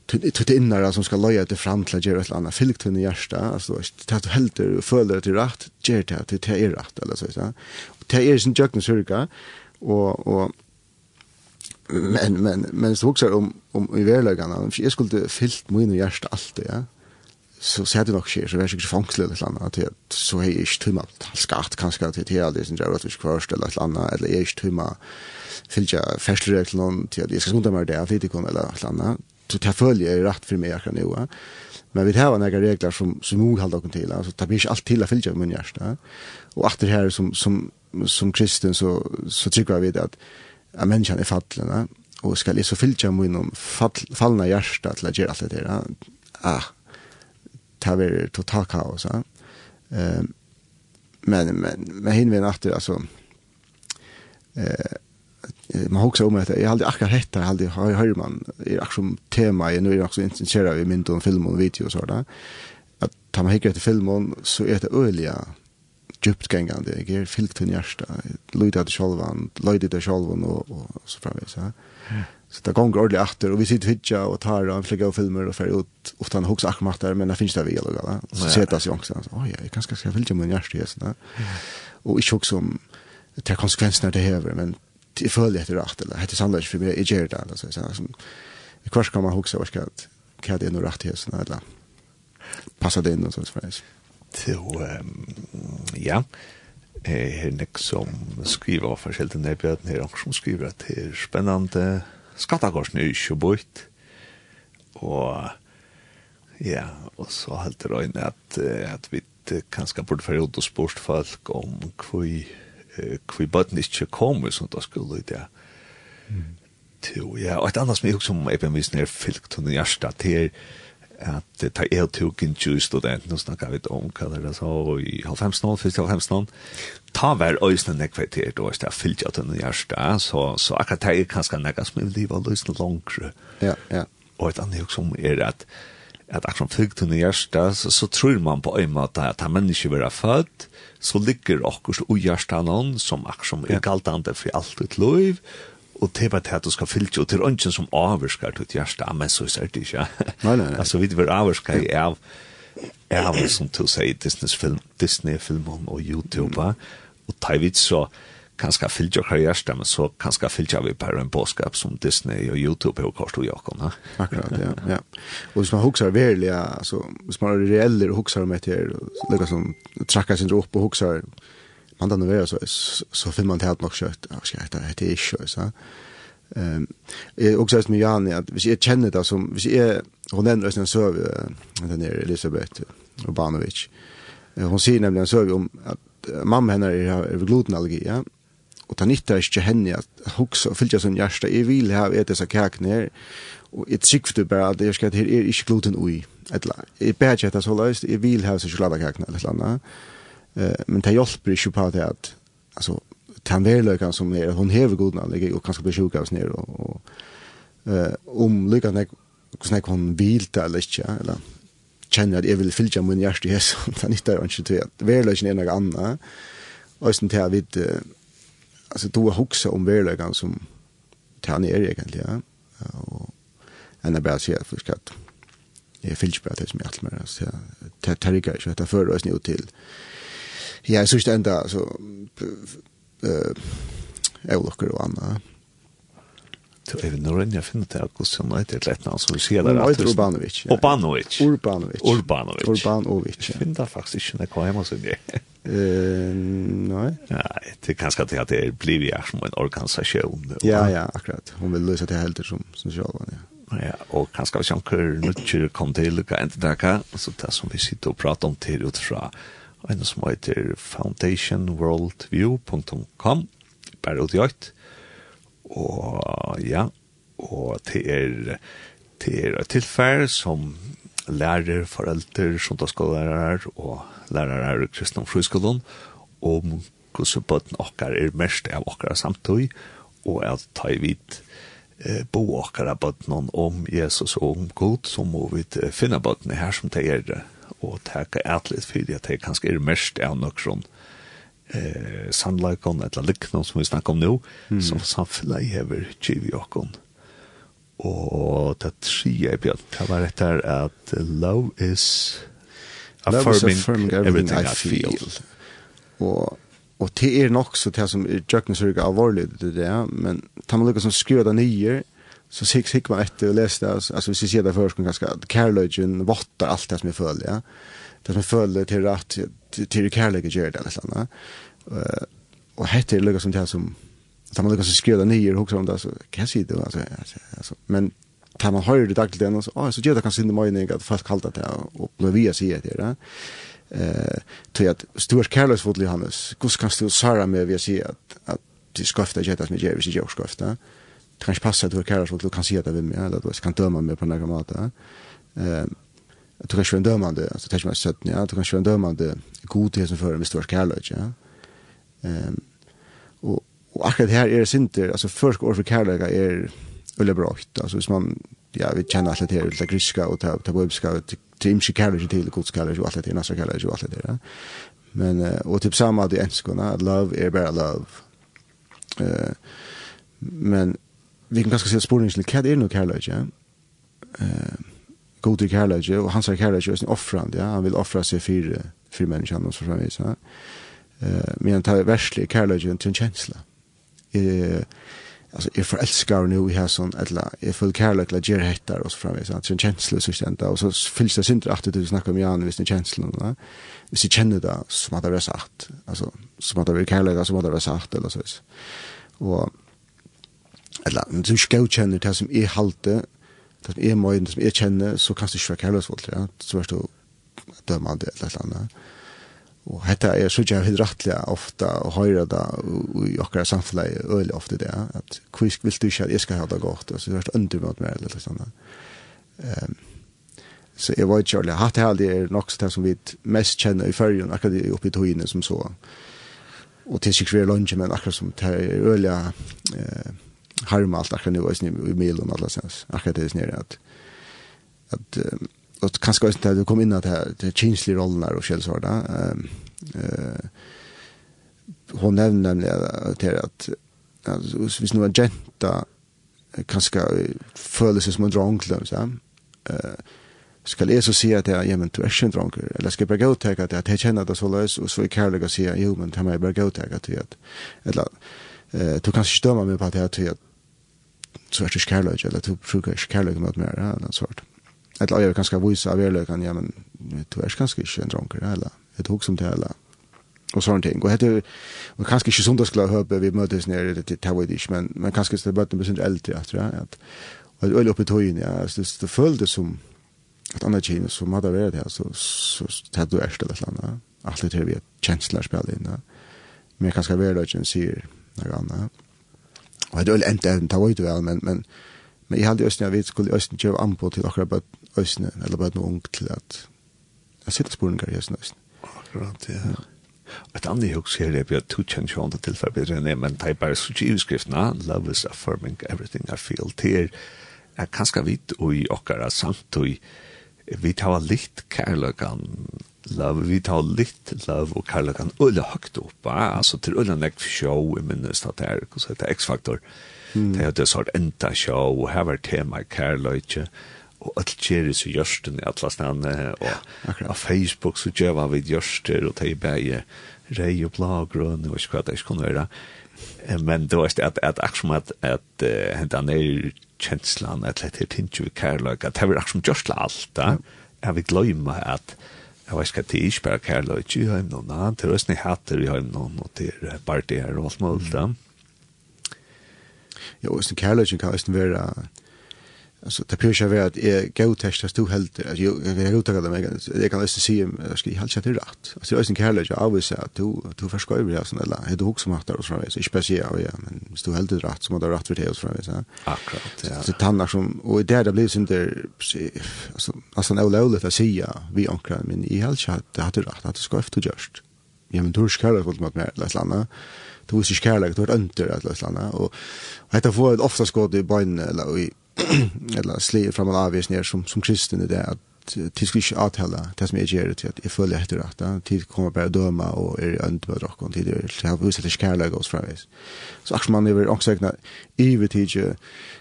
till till innare som ska leja det fram till att göra ett annat fylkt i hjärta alltså att du helt du följer till rätt ger det till det är rätt eller så så det er sin jøkken sørga, og, og men men men så huxar om om i verlagarna om jag skulle fyllt mig in i hjärtat allt ja så ser det nog sker så vars jag fångsle eller annat att jag, så är jag tumma skatt kanske att det är det som jag vet ska eller ett annat eller är jag tumma fylla färsleregeln till att jag ska sunda mig där lite kon eller ett annat så det följer rätt för mig kan ju Men vi har några regler som som vi håller oss till. Alltså tar vi inte allt till att följa min hjärta. Och efter här som som som kristen så så tycker jag vid att att människan är fallen, va? Och ska liksom fylla med inom fall, fallna hjärta till att göra allt det där. Va? Ah. ta vi totalt kaos, va? Ehm men men men hinner vi natten alltså eh man hugsar om att jag hade akkurat hetta jag hade hör man är akkurat som tema jag nu är också intresserad av mynt och film och video och sådär att ta man hit till filmen så är det öliga djupt gängande jag är fyllt till hjärta löjde att själva löjde det själva och, och så framvis ja. så det går ordentligt efter och vi sitter hitcha och tar och flägger och filmer och färger ut och han hugsar akkurat där men det finns det vi eller vad så sätter sig också oj jag kanske ska fylla min hjärta och inte också om det konsekvenserna det häver men jag följer efter rätt eller? Heter sannolikt för mig i Gerda alltså så här som kvar ska man huxa vad ska kan det nog rätt här eller passa det in och så så så ja. Eh nek som skriver av forskjellige nedbjørn her, og som skriver at det er spennende skattekorsen er ikke bort, og ja, og så helter øyne at, at vi kanskje burde få gjort og spørst folk om hvor kvi bøtten ikke kommer som da skulle i ja Til, ja, og et annet som jeg husker om jeg bevis nere fylkt under hjertet, det er at ta jeg tok en tjue student, nå snakker vi om hva det er så, i halvfemsen, først i halvfemsen, ta hver øyne nekveter, og det er fyllt at den hjertet, så, så akkurat det er kanskje nekka som i livet, og løsne langere. Ja, ja. Og et annet som er at, at akkurat fylgt hun i hjertet, så, så tror man på en måte at han menneske vil ha født, så ligger akkurat ui hjertet noen som akkurat er galtande for alt ut liv, og det er bare til at du skal fyllt og til ønsken som avvarskar til hjertet, men så er det ikke. Nei, nei, nei. Altså, vi vil avvarskar i av, av som du sier, Disney-film, Disney-film og YouTube, mm. og tar vi så, kanskje fylgja og hjärsta, men så kanskje fylgja vi bare en påskap som Disney og YouTube og kors og Jakob. jakon. Akkurat, ja. ja. Og hvis man hoksar verlig, altså, hvis man er reeller og hoksar om etter, og lukka som trakkar sin opp og hoksar, man dannar vera så, så finner man til alt nok kjøtt, ja, skal jeg hette ikke, så. Ehm, jeg også sagt med Jani, at hvis jeg kjenner det som, hvis jeg, hun nevner en søv, den er Elisabeth Urbanovic, hun sier nemlig en søv om at mamma henne er, er glutenallergi, ja, og det nyttar inte henne at huxa og fylla sin hjärsta. jeg vil ha ett dessa kakner. og jeg sikfte bare at jeg skal at her er inte gluten ui i. jeg ber inte etter så löst. jeg vil ha sin chokladkakner eller annat. Men det hjelper inte på det att alltså, verløykan som är, hon häver godna og kanskje blir sjuk av oss og, og och, om lyckan är snack hon vilta eller ikke, Eller, kjenner at jeg vil fylle min hjerte i Jesus, [LAUGHS] det nytter jo ikke til at verleggen er noe annet, og sånn til at vi alltså då huxa om världen som tar ner egentligen ja och en är bara så här för att jag fylls på det som jag alltid med så jag tar inte så att jag förrör oss nu till jag är så stända alltså eh olyckor och annat Du er vet inte hur jag finner det här kursen heter ett lättnamn som vi ser där. Hon Urbanovic. Urbanovic. Urbanovic. Urbanovic. Urbanovic. Jag finner faktiskt inte när jag kommer hemma det. Eh, nej. Nej, det kanske inte att det blir ju som en organisation. Ja, ja, akkurat. Hon vill lösa det helt som som sociala, ja. Ja, och kanske vi sjunker nu kom till det kan inte där så det som vi sitter och pratar om till utifrån en som heter foundationworldview.com bare ut jakt og ja og det er det er et tilfær som lærer, foreldre, sondagsskolelærer og lærere i kristne friskolen om hvordan bøtten okkar er mest av okkar samtøy, og at ta i vidt eh, bo okkar av bøtten om Jesus og om Gud, så må vi finne bøtten her som det er og takke atlet for at det kanskje er mest av noen eh, sannleikon, eller liknande som vi snakker om nå, mm. som samfunnet hever kjiv i okkar. Og det tredje, Bjørn, det var etter at love is affirming, affirming everything, everything I, feel. feel. Og, og det er nok så det som er jøkken så ikke alvorlig det det, men tar man lukket som skriver det nye, så sikk sik man etter å lese det, altså hvis jeg sier det først, ganske, at kærløgjen votter alt det som jeg føler, ja. Det som jeg føler til rett, til kærløgjen gjør det, eller sånn, ja. Og hette er lukket som det som, tar man lukket som skriver det nye, og hukser om det, så hva sier du, altså, altså, men tar man høyre i daglig den, så, så gjør det kanskje sinne mening at folk kallt det og ble vi å si det her. Eh, til at Stuart Carlos fotlig Johannes, hvordan kan du sære med vi å si at, at du skøfter ikke det som jeg gjør, hvis jeg gjør skøfter. Det kan ikke passe at du er Carlos du kan si at det vil meg, eller du kan døme meg på en egen måte. Eh, du kan ikke være en dømende, altså det er ikke meg søtten, ja, du kan ikke være en dømende god til som fører med Stuart Carlos, ja. Eh, og, og akkurat her er det sinter, altså først år for Carlos er eller brått. Alltså hvis man, ja, vi känner att det är lite griska och det bibelska, team imske kärlek till, Guds kärlek och allt det nästa kärlek och allt det där. Men, och typ samma det enskorna, love är bara love. Eh men vi kan ganska se spåren till, vad är nu kärlek? Ja? Eh god till kärlek, och hans kärlek är en offrande, ja? han vill offra sig för, för människan och så framvis. Ja? Eh men han tar värstlig kärlek till en känsla. Eh alltså är förälskar nu i här sån eller är full kärlek eller ger hettar och så framvis att en känsla så stända och så fylls det inte att du snackar om Jan visst en känsla va? Visst känner det som att det är sagt alltså som att det är kärlek som att det är sagt eller så vis och eller du ska känna det som är halte det som är möjligt som är känner så kanske du ska kärleksfullt ja. Så vart du dömande eller annat. Og hetta er så jeg vil rettelig ofte og høyre da i akkurat samfunnet øyelig ofte det, at hvisk vil du ikke at jeg skal ha det godt, og så er det under mot meg, eller sånn. Um, så jeg var ikke ordentlig. Hatt heldig er nok det som vi mest kjenner i fyrjen, akkurat oppe i togene som så. Og til sikkert vi er lunge, men akkurat som det er øyelig eh, harmalt akkurat nå, i milen, akkurat det er snir, at, at um, och kanske också att du kom in att det kinsliga rollen där och källsvarda. Ehm eh hon nämnde nämligen att att alltså visst nu en jenta kanske följer sig som en dronklum, så. Eh skal jeg så si at jeg, ja, men du er ikke en dronker, eller skal jeg bare gå til at jeg kjenner det så løs, og så er kærlig å si, jo, men det må jeg bare gå til at jeg, eller, eh, du kan ikke dømme meg på at jeg, at så er det ikke kærlig, eller du bruker ikke kærlig mot meg, eller noe sånt eller jag kanske visa av er kan ja men du är kanske inte en dronker eller ett hugg som det eller och sånt ting. Och heter och kanske inte sånt skulle höra vi möttes ner det till Tawdish men men kanske det bara besund äldre tror jag att och öl uppe tojen ja så det följde som att andra tjejer som hade varit här så så hade du ärst eller annat. Allt det vi känslor spel in där. Men jag kanske väl inte ser några andra. Och det öl inte även Tawdish men men men jag hade östna vet skulle östna ju anpå till akkurat øsne, eller bare noe ung til at jeg sitter spørninger i øsne øsne. Akkurat, ja. Et annet jeg også her er vi at to kjenner ikke andre tilfell bedre enn jeg, men det er bare så ikke i skriftene, Love is affirming everything I feel. Det er, jeg kan skal og i okkara samt og vi tar litt kærløkene, love, vi tar litt love og kærløkken øyne høyt opp. Altså til øyne nek show, jeg minnes at det er, hva heter X-faktor. Mm. Det er det sort enda show, og her var tema kærløyke, og alt kjeris i gjørsten i alle stedene, og ja, Facebook så gjør vi gjørster, og det er bare rei og blå og grønne, og ikke hva det ikke kunne være. Men det var ikke at, at akkurat som at, at uh, hentan er kjenslan, at det er tindju i kærløk, at det var akkurat som gjørsla alt, da, jeg vil gløyma at jeg vet ikke at det er ikke bare kærløk i høymnån, det er også ni hatter i noen, og det er bare det her, og alt mulig, da. Ja, og kærløk kan også være Alltså det pyr vi att är go test att du helt att jag är ute med mig. jag kan läsa se om jag ska helt chatta rätt. Alltså jag är inte heller jag always säger att du du förskriver det såna där. Det också macht det så vis. jag speciellt ja, men du helt rätt som måste rätt för det och så vis. Akkurat. Ja. Det tannar som och det där blir synd där alltså alltså en olölet att säga vi ankrar men i helt chatta det hade rätt att det ska efter just. Ja men du ska det väl med läs landa du visst kärlek, du har önter att landa. Och detta får ett ofta skott i bön eller i [CLEARS THROAT] eller släger fram en ner som, som kristen i det att tid skulle ikke avtale det som jeg gjør til at jeg følger etter at tid kommer bare å døme og er ønt med dere tid er til å vise til kærløyga oss fremvis så akkurat man er også egnet iver tid ikke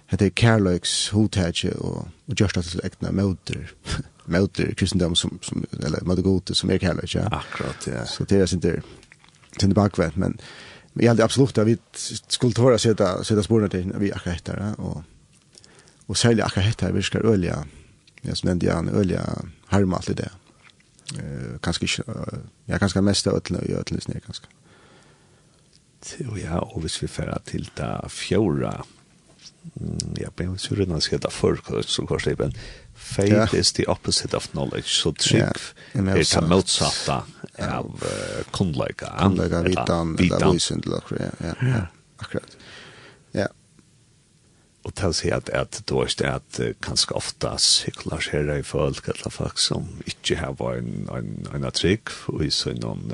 at det er kærløygs hodtetje og, og gjørst at det er egnet møter [LAUGHS] møter kristendom som, som eller møter gode som er kærløyga ja. akkurat ja så det er sin der sin der bakvett men jag hade absolut att vi skulle tåre å sätta sette sporene til vi akkurat etter och Og særlig akkurat dette virker ølige, jeg som nevnte gjerne, ølige harma i det. Uh, kanskje ikke, uh, ja, kanskje mest av øtlene og øtlene snir, kanskje. Jo, ja, og hvis vi færer til da fjorda, mm, ja, men hvis vi når jeg skal ta så går det, men faith ja. is the opposite of knowledge, så trygg ja. er det motsatta av uh, kundleika. Kundleika, vitan, eller visan, ja, ja, akkurat och ta sig att att då är det att kanske ofta cyklar här i folk eller folk som inte har varit en en en trick och i så någon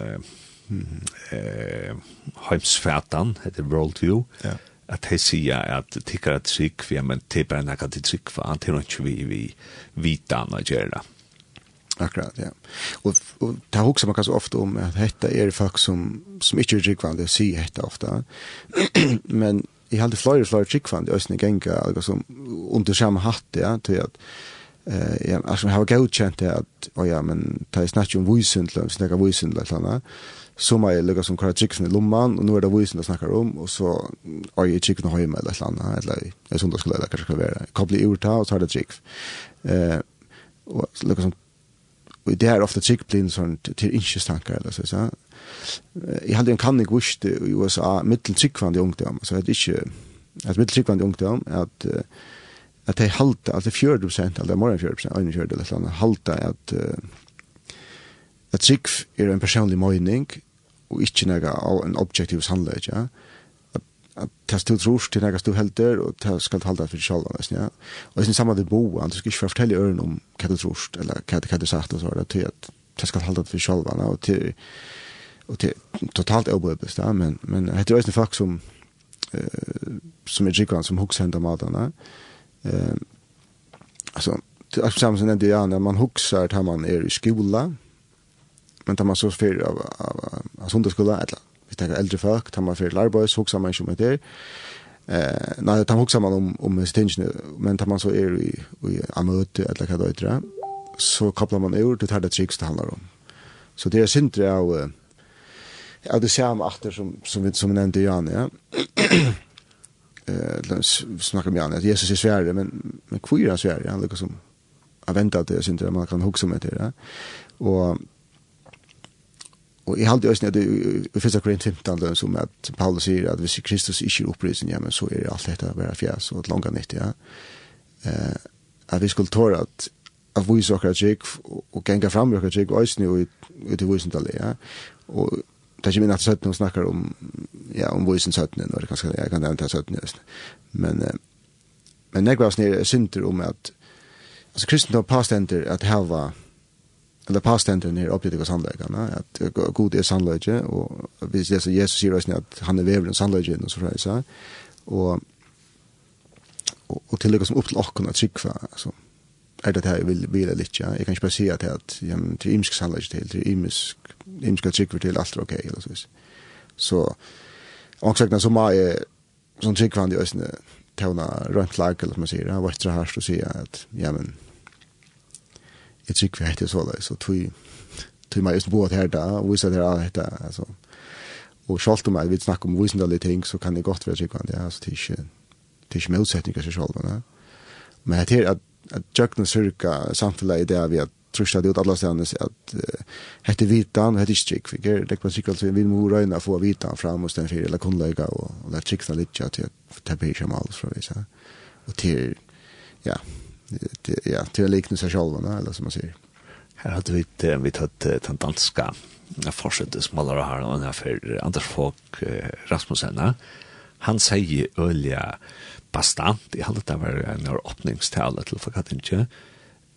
eh hemsfärdan heter world view ja at det säger at tycker at trygg vi men det er bare en til trygg for han antar ikke vi vi vita Nigeria Akkurat, ja. Og, og det här også man kanskje ofte om at detta er folk som, som inte är rikvande, sier detta ofta. [CLEARS THROAT] men jeg hadde flere og flere tryggvann i Østene Genga, altså som under samme hatt, ja, til at eh ja, alltså har jag godkänt det att oh ja men ta i snack om vuisen till snacka vuisen eller såna så man lägger som kvar chicken i lumman och nu är det vuisen att snackar om och så har ju chicken hemma eller såna eller jag som då skulle det kanske vara koppla ur ta och ta det chick eh och lägger som och det är ofta chick blir sån till inches tankar eller så så jeg hadde en kanning vust i USA, mitteltrykkvande ungdom, så det er ikke, at mitteltrykkvande ungdom, at at de halte, at det er 40 prosent, eller mer enn 40 prosent, øyne 40 eller annet, halte at at trygg er en personlig møyning, og ikke noe av en objektiv sannleik, ja. At, at det stod trus til noe stod helter, og det skal halda for sjalva nesten, ja. Og det er samme det bo, at du skal ikke fortelle øren om hva du trus, eller hva du sagt, og så er det til at det skal halda for sjalva, og til och det totalt obehövligt där men men hade ju en folk som eh som är gigan som hooks händer matarna. Eh alltså det är samma som det är när man hooksar att man är i skola men tar man så för av av av sånt skola eller vi tar äldre folk tar man för lärboys hooksar man ju med det Eh nej, det hooksar man om om stingen men tar man så är i i amöte eller vad det heter. Så kopplar man ur det här det tricks det handlar om. Så det är synd det av Ja, det ser man efter som som vi som nämnde Jan, ja. [CLEARS THROAT] Eh, låt snacka med Jan. Att Jesus är svärd, men men kvira är svärd, han lukas som jag väntar att jag syns det, man kan huxa med det. Ja. Och och i allt det ösnet i första Korint 15 då som att Paulus säger att hvis Kristus inte är upprisen, ja men så är det allt detta bara fjäs och ett långa nytt, ja. Eh, att vi skulle tåra att att vi saker att jag och gänga fram och jag och ösnet och ut i visentale, ja. Och det er ikke min at søttene snakker om, ja, om voisen søttene, når jeg kan, jeg kan nevne søttene, just. men, eh, men jeg var snir synder om at, altså kristendom pastenter at hava, eller pastenter nere oppgivet av sannleggene, at god er sannlegge, og hvis Jesus, Jesus sier oss at han er veveren sannleggen, og så fra jeg sa, og, og, og til som opp til åkken at trykva, altså, er det her jeg vil vile litt, ja. Jeg kan ikke bare si at det er imsk sannlegg til, det er imsk ska tycka till allt är okej. Okay, eller så. Så, och sagt så mycket som tycker han det är såna tona runt lag eller man säger. Han var inte härst att säga att, ja men, jag tycker vi heter så där. Så tog, tog mig just på här där och visa det här detta. Alltså, och schalt om jag vill snacka om visendaliga ting så kan det gott vara tryggvande. Alltså, det är inte, det är inte motsättningar sig själva. Men det är att att jökna cirka samfella i det vi att trusha det ut alla stedene at hette vitan hette ikke trygg. Vi gjør det på sikkert, vi må røyne få vitan fram hos den fire, eller kunnløyga, og, det er tryggsta litt til det blir ikke mal, alt vi vi, og til, ja, til, ja, til å likne seg selv, eller som man sier. Her hadde vi, vi tatt den danska forsøkte smalere her, og her for Anders Folk Rasmussen, han sier ølja bastant, jeg hadde det var en åpningstale til for kattinje,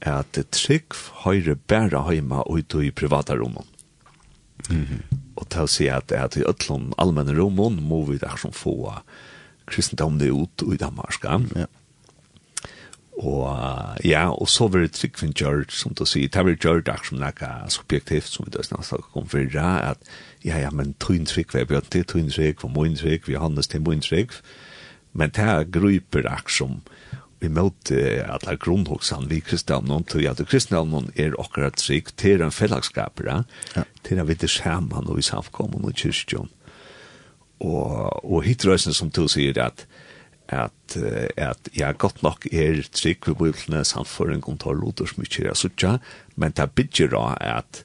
at trygg høyre bæra heima ut i privata rommet. Mm -hmm. Og til å si at, at i øtlån allmenne rommet må vi der som få kristendomne ut i Danmark. Ja. Og ja, og så var det trygg for George, som du sier, det var George akkurat som nekka subjektivt, som vi da snakket om fyrra, at ja, ja, men tøyn trygg, vi har bjørn til tøyn trygg, vi har møyn trygg, vi har hans til møyn trygg, men det er gruper akkurat som, vi imot alla grunnhoksan vi kristendom, til at kristendom er okkara trygg til en fellagskap, ja. til at vi er sammen og i samkommun og kyrkjon. Og, og hitrøysen som du sier at at, at ja, godt nok er trygg ved bøylene en kontor tar som ikke er sutja, men det bygger da at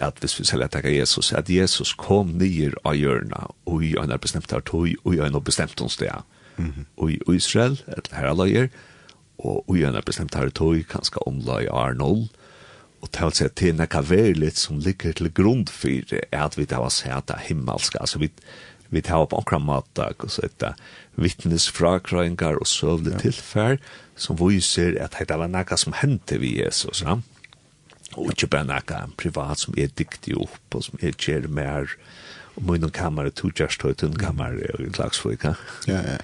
at hvis vi selger takk Jesus, at Jesus kom nyer av hjørna og i en bestemt tog og i en bestemt sted mm i Israel, et herraløyer, og i en bestemt territori, kanskje omlai R0, og til å se til nekka verligt som ligger til grunn for at vi tar oss heta himmelska, altså vi vi tar på akkurat matak og så etter vittnesfrakrøyngar og søvle ja. tilfær som viser at det var nekka som hendte vi Jesus, ja? og ikke bare nekka privat som er dyktig opp og som er kjer mer og må innom kammer, to kjerst og tunn kammer og en slags folk, ja, ja.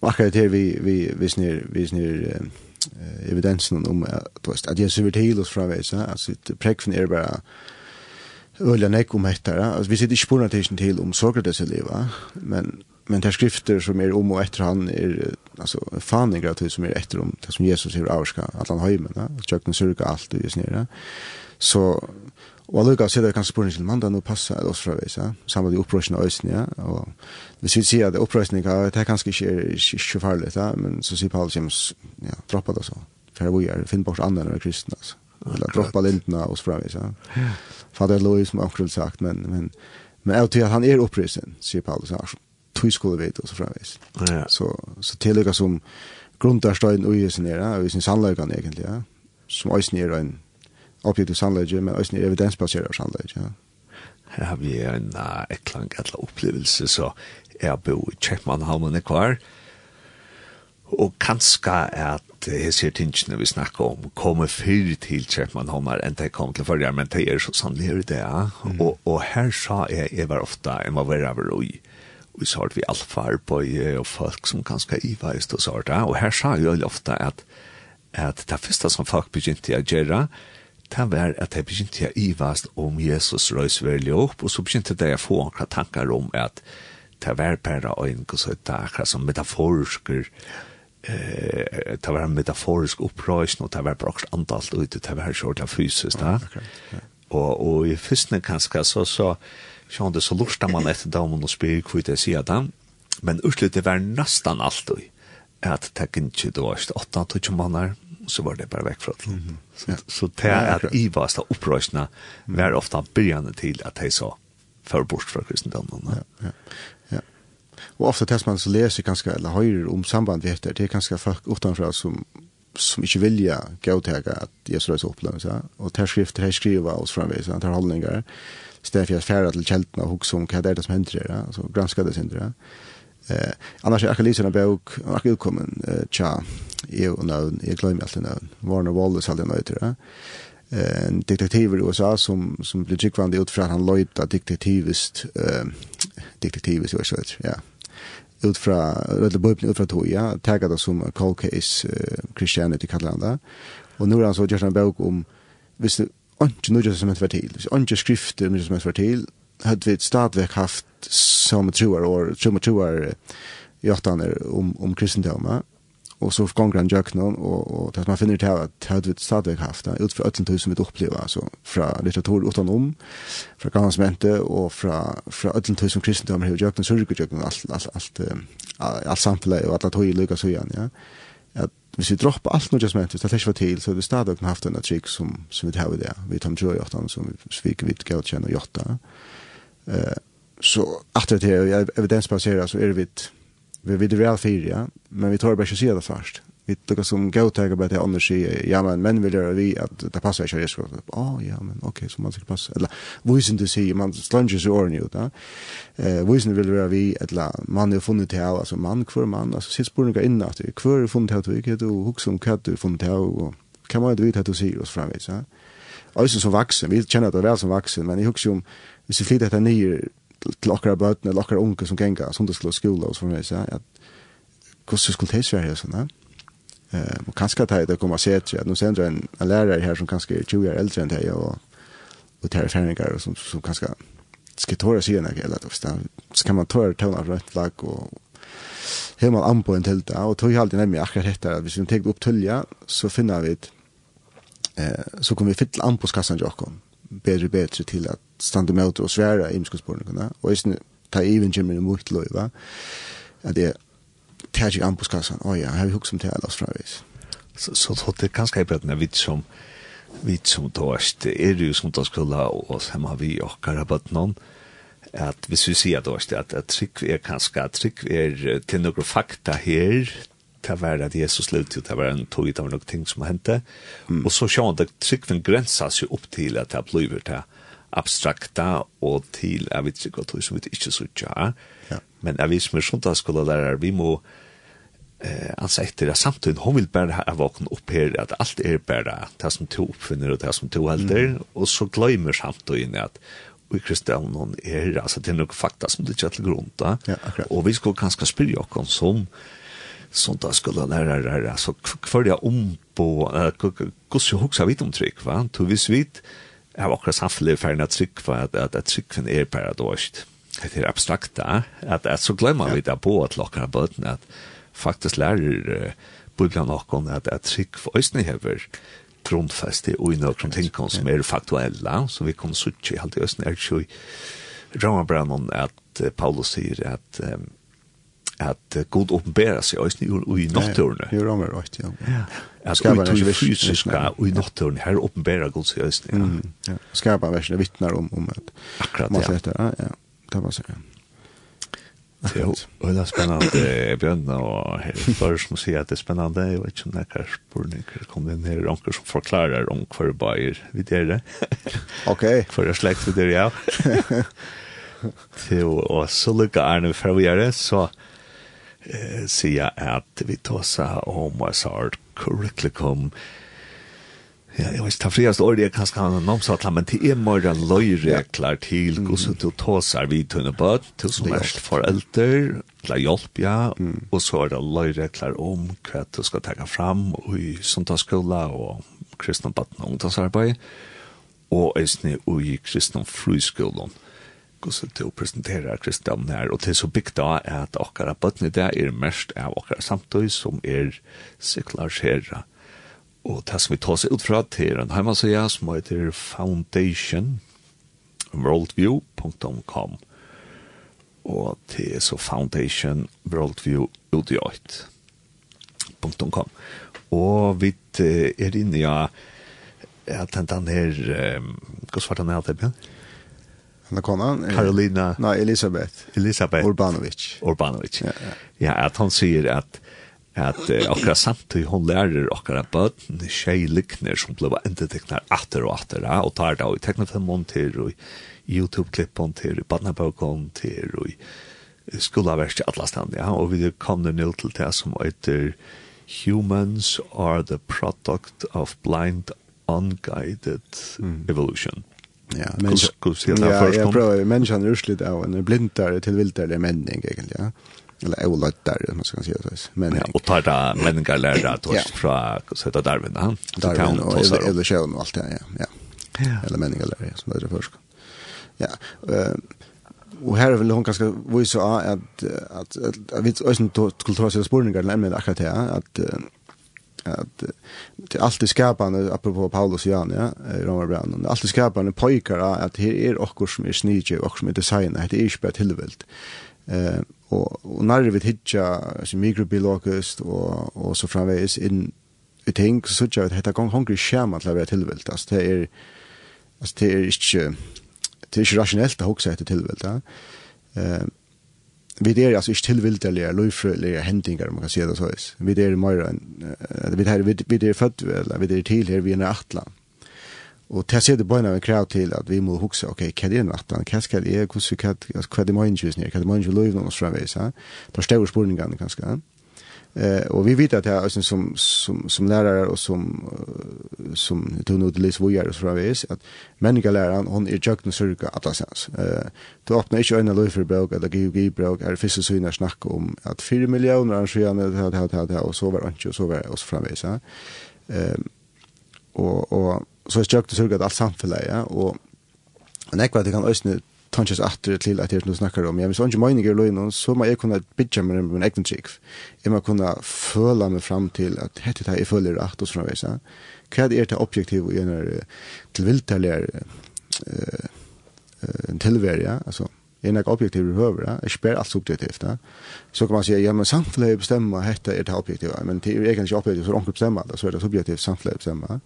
Och akkurat her vi vi vi snir vi snir eh, evidensen om att at Jesus vil til oss från väsa alltså prekven är bara Öljan nek om hettare. Alltså vi sitter ikke på något till om Sokrates eleva, men men där skrifter som är om och efter han er, altså fanning att som er efter om det som Jesus er avska att han höjmen va. tjøkken surka allt och just nere. Så Og allukka så er det kanskje spørsmål til mandag nå passa det oss fra veis, ja. Samme de opprøsene øsene, ja. Og hvis vi sier at opprøsene, ja, det er kanskje ikke, ikke farlig, ja. Men så sier Paulus, ja, droppa det så. For vi er, finn bort andre enn kristne, altså. Eller droppa lindene oss fra veis, ja. Fader Louis, som akkurat sagt, men, men, men jeg tror at han er opprøsen, sier Paulus, ja. Tog skulle vi vite oss fra veis. Ja. Så, så tillegg som grunntarstøyen og i sin era, og i sin sannløygan egentlig, ja. Som øsene er en objektiv sannleggje, men også evidensbasert sannleggje. Ja. Her har vi en uh, eklang eller opplevelse, så jeg bor i Kjeppmannhalmen i kvar, og kanskje at jeg ser tingene vi snakker om kommer før til Kjeppmannhalmer enn de kom til forrige, men det er så sannlig i det. Ja. Mm. Og, og her sa jeg, jeg var ofte, jeg må være over og vi sa at vi alfar på og folk som kanskje iva just og så og her sa jeg ofte at, at det første som folk begynte å gjøre, det var at jeg begynte å ivast om Jesus røys veldig opp, og så begynte jeg å få noen tankar om at det var bare en akkurat som metaforsker, eh det var en metaforisk upprösning och det var bara antalt ut det var short av fysiskt där. Och och i första kanske så så sjön det så lustar man efter dem och spel kvitt det ser där. Men utslutet var nästan allt då. Att ta inte då 8 till 10 månader så var det bara väck från. Mm -hmm. Så, ja. så det är att Ivasta upprörsna var ofta börjande till att de sa för bort från kristendomen. Ja, ja. ja. Och ofta det man så läser ganska, eller höjer om samband vi heter, det är ganska folk utanför som som inte vilja gå till att Jesus rörs upp så och där skrifter här skriva oss framvis att där hållningar stäfjas färra till kältna och hugga om vad det är det som händer där så granska det sig inte. Ja. Eh, annars är Achilles en bok, och utkommen eh, tja, jag och nöden, jag glömmer alltid nöden. Warner Wallace hade nöjt det. En detektiv i USA som, som blev ut utifrån att han löjta detektivist, eh, detektivist så USA, ja. Ut från, eller böjpen ut från Toja, taggade som cold case, eh, Christianity kallar han det. Och nu har han så gjort en bok om, visst, inte nu som ett var till, inte skrifter nu som ett var hade vi stadigt haft som troar och som troar i åttan om om kristendomen och så gång grand jöknon och och det man finner det att hade vi stadigt haft det ut för ötten som vi upplever alltså från litteratur utan om från gammalsmente och från från ötten tusen kristendom hur jöknon så rycker jöknon allt allt allt allt samfället och alla tog lyckas så igen ja. Att hvis vi droppar allt nu som men det tänkte jag till så det stadigt haft en trick som som vi hade det vi tar ju åttan som vi sviker vid gott känner jotta eh så att det är evidensbaserat så är det vi vi det väl fyra, ja? men vi tar bara se det först. Vi tycker som go tag about det andra annars ja men men vill det vi att det passar sig så. Ah ja men okej så man ska passa eller vad är det se man slunges ju ordning ut. Eh det vill det vi att la man har funnit det alltså man kvar man alltså sitt spår in att det kvar funnit det vi kan du hooks om katt du funnit det och kan man inte veta att du ser oss framvis ja Alltså som vuxen, vi känner att det är väl som vuxen, men i hooks om Hvis vi ser flitigt att til okkara bøtene, eller okkara unge som genga, skulle skola og sånn, ja, at hvordan skulle det være sånn, Eh, og kanskje at det kommer å se at nå sender en, en lærer her som kanskje er 20 år eldre enn det, og, og tar erfaringer som, som kanskje skal tåre siden, eller så kan man tåre tåne av rødt lag, og har man an på en til det, og tog alltid nemlig akkurat dette, at hvis vi tar opp tølja, så finner vi eh, så kommer vi fylle an på skassan til bedre og bedre til at stande med og svære i imskudspårningene, og jeg ta even kommer i mot løy, va? at det tar ikke an på skassan, åja, ja, har vi hukket som til alle oss fravis. Så, så det er ganske bra når vi som, vi som dårst, er jo som da skulle og sem har vi okkar rabatt noen, at hvis vi sier dårst, at, at trygg er ganske, at trygg er til noen fakta her, ta var at Jesus levde jo, ta var en tog, ta var noen ting som hendte, mm. og så sjåan, det trygg grensa seg opp til at det blir det, abstrakta og til jeg vet ikke hva som vi ikke så Ja. Men jeg vet som er sånt skulle lære vi må eh alltså efter det samtidigt hon vill bara ha vakna upp här att allt är bara det som tog uppfinner och det som tog helter mm. och så glömmer samtidigt att i Kristian någon är alltså det är nog fakta som det till grund va. Ja, och vi ska kanske spela och som sånt där skulle lära lära alltså kvar det om på hur så huxa vid om trick va. Du vis vid jeg har akkurat samfunnet for en trygg for at, at, at tryggen er paradoist. Det er abstrakt da, at, at så glemmer vi det på at lakker av bøten, at faktisk lærer uh, Bibelen noen at, at trygg for øsne hever grundfeste og i noen ting som er faktuelle, så vi kan suttje i alt i øsne er ikke i Ramabrannon at uh, Paulus sier at um, at god oppenbæra seg òsni i natturne. Ja, ja, right, ja. ja. At ui tui fysiska ui natturne, her oppenbæra god seg òsni. Ja. Mm, ja. Skapa versene vittnar om, om at Akkurat, ja. Dette, ja, ja. Det var sikkert. Jo, og det er spennende, Bjørn, og Først som sier at det er spennende, jeg vet ikke om det er hver spørning kom inn her, anker som forklarer om hva hver bayer vi dere. Ok. Hva er slekt vi dere, ja. [LAUGHS] Til, og så lykker Arne fra vi gjør det, så eh, jeg at vi tar seg om oss har curriculum. Ja, jeg vet ikke, det friast året er kanskje han namnsat, men det er mer löjreglar til hvordan så du tåsar vid tunne böt, til som er är til å hjelpe, ja, og så er det löjreglar om hva du skal ta fram och i sånt og kristne och og ungdomsarbeid og ungdomsarbete, i kristne friskolan. Mm hvordan du presenterer kristendommen her, og til så bygd av at okkara bøttene der er mest av okkara samtøy som er sekularisera. Og det som vi tar seg ut fra til en heimasøya som heter foundation.worldview.com og til så foundation.worldview.com og vi er inne i at den her, hva svart han er det, Bjørn? Hanna konan? Carolina. Nei, Elisabeth. Elisabeth. Urbanovic. Urbanovic. Ja, ja. ja at han sier at at eh, okra samtid hon lærer okra bøtten tjei likner som ble endeteknar atter og atter ja, og tar da i teknofilmon til og YouTube-klippon til og badnabøkon til og skolaverst til atlastan ja, og vi kom det nil til det som heter Humans are the product of blind unguided mm. evolution. Mm Ja, men ja, jag prövar människan är urslit av en blindare till vildare männing egentligen. Ja. Eller där, man ska säga så. Men ja, och tar det männingar lärda tost från så heter Darwin, han. Darwin och evolution och allt det, ja. Ja. Eller männingar lärda som det är först. Ja, eh och här vill hon ganska visa att att att vi ösen kulturella spårningar lämnar akkurat här att att det alltid skapande apropå Paulus Jan ja Romarbrand det alltid skapande pojkar att här är också som är snige och som är designer det är ju bara tillvält eh och og når vi hitcha så mikrobiologiskt och och så framvis in vi ting, så så jag heter gång hungrig til å være tilvilt, alltså det är altså det är ikke det er ikke rasjonelt å huxa etter tilvilt, ja. Eh vi er altså ikke tilvildelige, løyfrølige händingar man kan si det så is. Vi er mer än vi er, vi, vi är född eller vi er til her, vi er en atlan. til å se det bara en krav til at vi må huske, ok, hva er det en atlan? hva skal det är hur ska det vad det menar ju när vad det menar ju löjfröliga så framvis. Där står spårningen ganska. Eh och vi vet att jag som som som lärare och som som tonodlis vi är så där vis att människa läraren hon är jag nu cirka alla sens. Eh då öppnar inte en löfer bok eller GUG bok är fisk så innan snack om att 4 miljoner arrangerande det här det här och så var inte så var oss framvis ja. Ehm och och så är jukt och cirka att allt samfällt ja och Men ekvart kan ösnet tanches atter til at jeg snakkar om. Jeg vil sånn ikke meninger løy noen, så må jeg kunne bidja med min egen trygg. Jeg må kunne føle meg fram til at hette det jeg føler rett og sånn veis. Hva er det objektiv og gjerne tilviltelige uh, uh, ja? altså er nok objektiv i høver, ja? jeg spør alt subjektivt. Ja? Så kan man si, ja, men samfunnet bestemmer hette er det objektiv, men det er egentlig ikke objektiv, så er det bestemmer det, så er det subjektivt samfunnet bestemmer.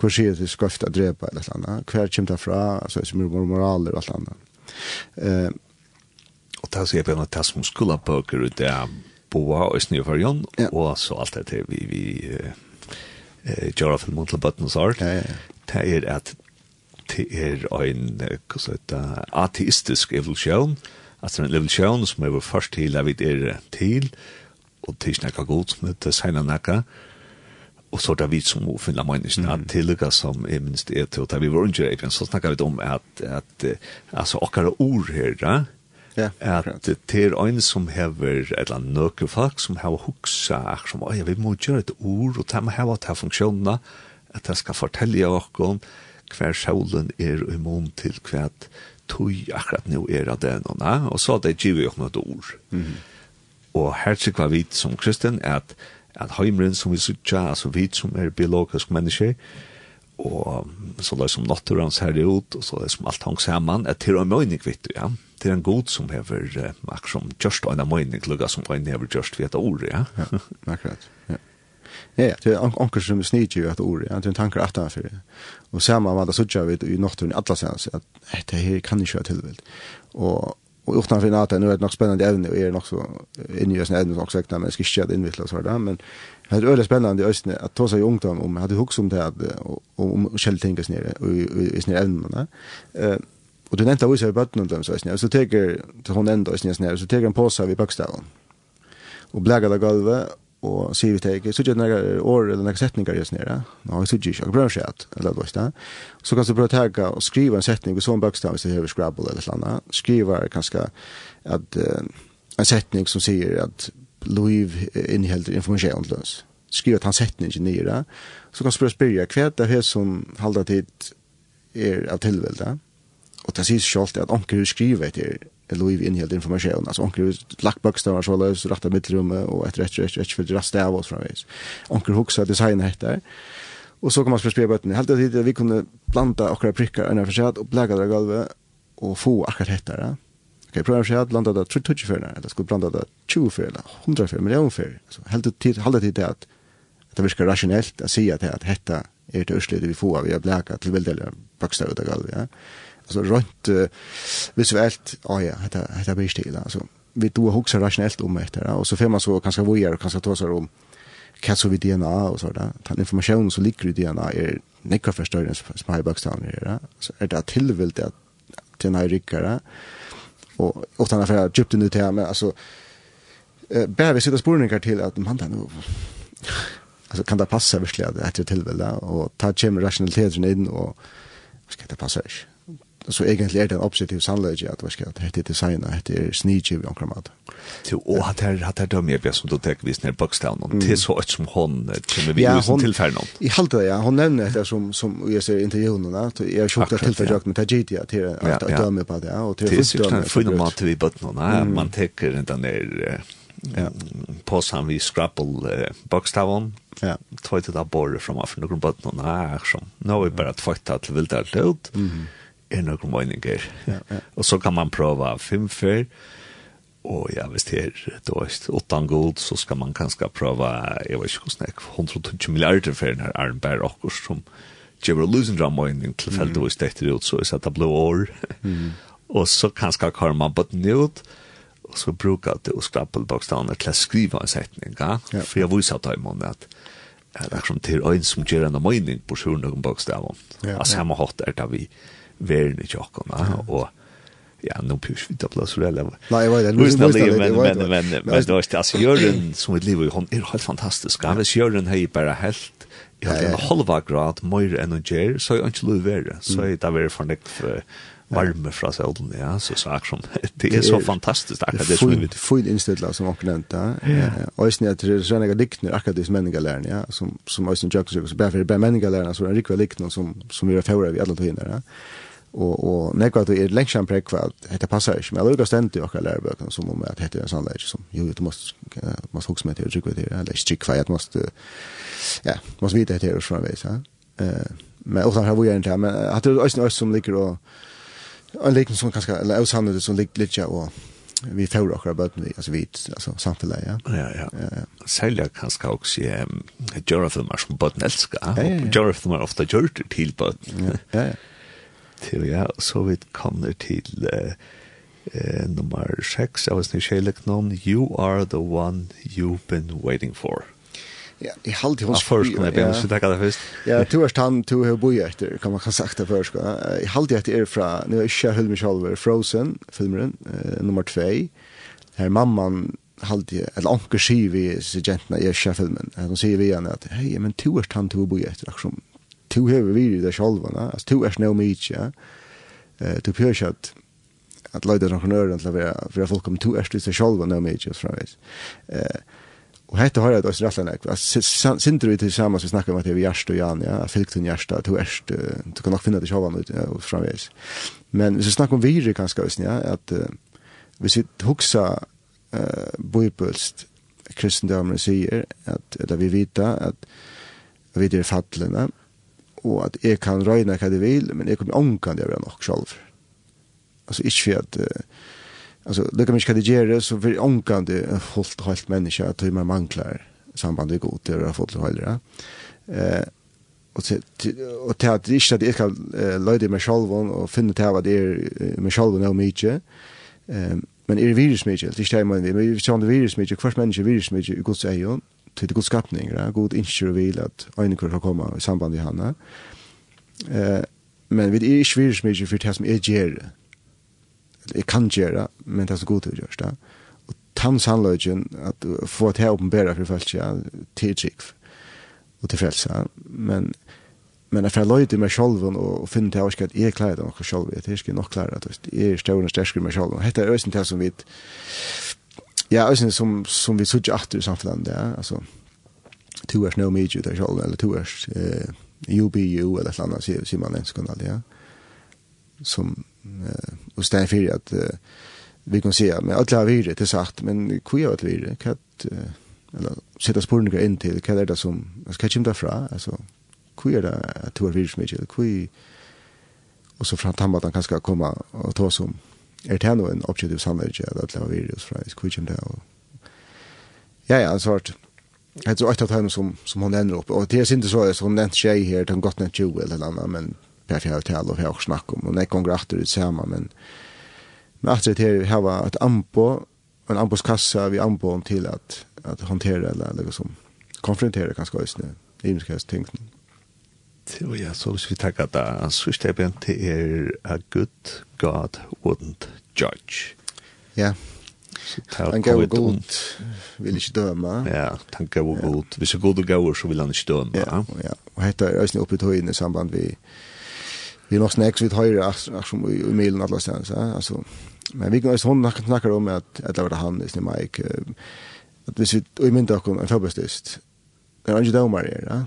Hvor sier det skrøft å drepe eller annet, hver kommer det fra, altså, som er moraler og alt annet. Eh, och där ser vi på det som skulle på bøker ut där boa och snö för Jon, och så allt det vi, vi eh, gjør för Montel Buttons Art. Ja, ja. Det är att det är en så att artistisk evolution. Alltså en evolusjon som er først til at vi är till och til snakka god som heter Seina Nakka, och så där vi som och finna människan mm. att tillägga som är minst är till att vi var under även så snackar vi om att att alltså åkara ord här va Ja. at det er en som hever et eller annet nøkker folk som har huxa som ja vi må gjøre et ord og ta med här til funksjonene, at jeg skal fortelle fortälja hver sjålen er immun til hvert tøy akkurat nå er av det og så det giver jo noe ord. Mm. Og her tykker vi som kristen er at at heimren som vi sutja, altså vi som er biologisk menneske, og så løs som naturens herre ut, og så løs som alt hang sammen, at det er en møyning, vet du, ja. Det er en god som hever, uh, akkur som just en møyning, lukka som en hever just vet et ord, ja. Ja, akkurat, ja. Ja, det er anker som snitjer jo et ord, ja, det er en tanker at han fyrir. Og samme var det sutja vi i nokturen i atlas hans, at det her kan ikke være tilvilt. Og, Och utan för att nu är det något spännande ävne och är det också inne i ämnet också sagt men ska inte inveckla så där men det är öle spännande just östne att ta sig ungt om hade hux om det och om självtänkas ner och i sina ämnen eh och du nämnde också i botten dem så så tar så hon ändå så så tar en påse vid bokstaven och bläggar det golvet og sier vi til ikke, så gjør det noen år eller noen setninger just nere, nå har jeg sier ikke, jeg prøver skjedd, eller det. Var så kan du prøve å tega og skrive en setning, i sånn bøkstav hvis du har Scrabble eller noe sånn, skriva kanskje at, uh, en setning som sier at Louis inneholder informasjon til oss. Skrive at han setning ikke nere, så kan du prøve å spørre hva er det som halder tid er av tilvelde, og det sier seg selv at onker skriver etter Louis innhjälpt information. Alltså onkel lagt bokstäver så lös rätta mittrummet och ett rätt rätt rätt för det rasta av oss framvis. Onkel huxa design heter. Och så kan man spela bötten. Helt att vi kunde blanda och prickar en för sig och bläga det golvet och få akkurat heter det. Okej, prövar sig att blanda det 30 för när det skulle blanda det 20 för eller 100 för miljoner för. Så helt till hålla till det att det virkar rationellt att säga att hetta är det urslut vi får vi har bläka till väldigt bokstäver det golvet. Ja alltså runt uh, visuellt ja ja det detta blir stil alltså vi då huxar rationellt om det där och så får man så kanske vad gör kanske ta sig om kanske vi DNA och så där den informationen som ligger i DNA är nekra förstörelse som har bakstånd här där så är det tillvilt att den här ryckare och och andra affär djupt nu till men alltså eh bär vi sitta spårningar till att man den alltså kan det passa verkligen att det tillvilt och ta kem rationaliteten in och ska det passa inte så egentlig er det en objektiv sannleggje at vi skal hette designa, hette er snidgiv i omkring mat. Og at her, hatt her dømme jeg som du tek vis nere bakstavnen, til så et som hon kommer vi ja, usen tilfærden om. I halte det, ja, hon nevner det som, som jeg ser i intervjuene, jeg har sjukt at tilfærden men det er gitt til at dømme på det, og til å dømme på det. mat vi bøttene, man teker den der påsan vi skrapel scrapple bakstavnen, Ja. Två till där borre från varför några bötterna är som. nå er vi bara tvått till vildar ut, Mm er noen meninger. Ja, ja. [LAUGHS] Og så kan man prøve fem før, og ja, hvis det er dårst åttan god, så skal man kanskje prøve, jeg vet ikke hvordan jeg, 120 milliarder for denne og akkur som gjør å løse en rammøyning til det det ut, så er det blå år. Mm. og så kanskje kommer man bøtten ut, og så bruker det å skrappe bokstavene til å skrive en setning, ja? ja. for jeg viser at jeg må at det er som til øyn som gjør en mening på sjoen og bokstavene. Ja, ja. Altså, jeg må hatt er det vi verden i tjokken, og ja, nå pyrs vi tabla så Nei, jeg vet det? Nu snackar vi men men men men då är det Jörgen som et liv i hon er helt fantastisk. Han är Jörgen hej bare helt Jag har en halva grad mer enn en gjør, så er han ikke lov være. Så jag tar värre från varme fra solen, ja, så sagt som, [LAUGHS] det er så fantastisk akkurat det som vi vet. Full innstilla som akkurat nevnt, ja. Og Øysen er til sånne jeg likner akkurat disse menningalærene, ja, som, som jeg Øysen Jøkkensjøk, så bare for det bare menningalærene, så er det rikva likner som, som vi er fjorda vi alle tøyene, ja og og nekva du er lengt fram prekva hetta passar ikki men lukar stendt í okkar lærbøkur sum um at hetta er ein sannleiki sum jo du must must hugsa med til við til eller strikk kvæð must ja must vita hetta er frá veis ha eh men og har við ein tæm men at er eisini eisini sum likur og ein leikin sum kanska eller ausandur sum lik litja og vi får okkar bøtten vi, altså vi, altså samtidig, ja. Ja, ja. ja. Særlig kanskje også um, gjøre filmer som bøtten elsker, og gjøre filmer ofte gjør det til bøtten. Ja, ja, ja til ja, så vi kommer til uh, uh, nummer 6 av oss noen, You are the one you've been waiting for. Ja, i halde hos först när jag skulle ta det först. Ja, du är han du har bo efter kan man kan sagt det först. I halde efter är från nu är Shahul Michal Frozen filmen uh, nummer 2. Här mamman halde eller onkel Shivi så gentna i filmen. De säger vi igen att hej men du är han du bo efter aktion to hever vi i det sjálva, altså to är snäll mycket, ja. Eh to at att att lägga någon knör att lägga för folk kommer to är det sig själva när mycket från vet. Eh og hette har jag då rätt länak. Alltså synter vi tillsammans vi snackar om at det er Jarst og Jan, ja, Filktun Jarst, to är du kan nok finne det själva ut och från vet. Men hvis vi snakker om vi kanske ösn, ja, hvis vi sitter uh, bøybølst boipulst kristendomen säger att eller vi vita at vi det fallen og at jeg kan røyne hva jeg vil, men jeg kommer omkant å være nok selv. Altså ikke for at, altså lykke mye hva det gjør, så for omkant det er fullt og helt menneske, at man mangler sambandet god det er fullt og helt, ja. Eh, og til, og til at det ikke at jeg kan uh, løyde meg selv og finne til hva det er meg selv og mye, eh, men er virus mye, det er ikke det jeg mener, men vi kjenner virus mye, hvert menneske virus mye i gods egen, til det god skapning, ja? god innskjør og vil at øyne kunne komme i samband med henne. Eh, men vi er ikke virkelig så mye for det som jeg gjør, jeg kan gjøre, men det er så god til å gjøre det. Og tanns handløgjen, at få det her åpenbæra for folk, ja, til trygg og til frelse. Men, men jeg får løyde meg selv og finne til at jeg klarer det nok selv, jeg er ikke nok klarer det, jeg er større og sterkere meg selv. Hette er øyne til som vi ja, alltså som som vi såg att i samfunnet där, alltså to hours no meet you där själv eller to hours eh you be you eller något annat ser ser man ens kunna det. Som eh och ständ för att eh, vi kan se men alla vidare det sagt men kvia att vidare kan eller sätta spåren in till kan det som ska chim där fra alltså kvia där att två vidare mycket kvia och så fram han att han kanske komma och ta som er det noe en objektiv sannhet at det er virus fra i kommer det og ja, ja, så vart jeg tror et av dem som, som hun ender opp og det er sint så er hun nevnt tjej her det har gått nevnt 20 eller annet men per fjerde til og jeg har også snakket om og nek gonger atter ut sammen men men atter det her var et ambo en amboskassa vi ambon til at, at håndtere eller, eller liksom konfrontere kanskje i imskast tingene at, og ja, så hvis vi takker da, så er det til er a good God wouldn't judge. Ja, han gav god, vil ikke døme. Ja, han gav god. Hvis er god og gav, så vil han ikke døme. Ja, ja. Og hette er også oppe i tøyene i samband vi, vi er nok snakks vidt høyre, som i i milen alle stedene, så altså. Men vi kan også hun snakker om at, at det var det han, i Mike, at hvis vi og i mynda okkur en fotballstist, det er ikke dømer er,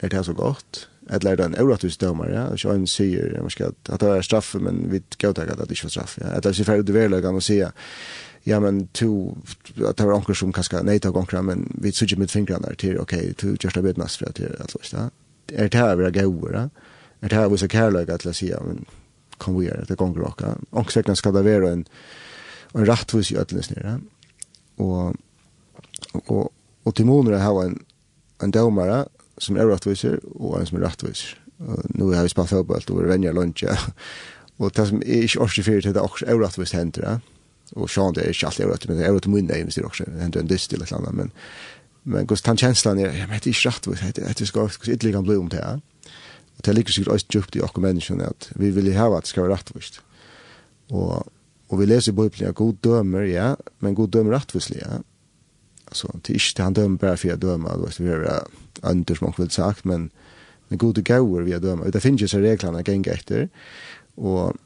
er det så godt? eller er det en orättvis domare ja så en sier, man ska at det er straff men vi går ta at det ikke var straff ja att det är ferdig det väl kan man säga ja men to at det var onkel som kanskje nei til gånger men vi såg med fingrarna där till okej to just a bit must för alt att ja? Er det her vi er går ja Er det her vi er kjærløk til å si, ja, men kom vi gjøre det gånger raka och säkert ska det være en en rättvis i ödlens nere ja? Og, og, og til måneder har en en domare som er rettviser, og en som er rettviser. Nå har vi spalt fotball, og vi venner [LAUGHS] ja. Og det som er ikke årsig fyrir til det er også er rettvis hender ja. Og sjån det er ikke alltid rettvis, men det er rettvis munne, hvis det også hender en dyst til et eller annet. Men, men gos tan kjenslan er, jeg vet ikke rettvis, det skal ikke ytterligere bli om det her. Og det ligger sikkert også djupt i okkur menneskene, at vi vil ha at det skal være rettvis. Og, og vi leser i Bibelen, god dømer, ja, men god dømer rettvis, ja. Altså, det er ikke han dømer bare for jeg dømer, det er under som man vill sagt men men gode gauer vi døma. Det finnes jo så reglene gäng etter, og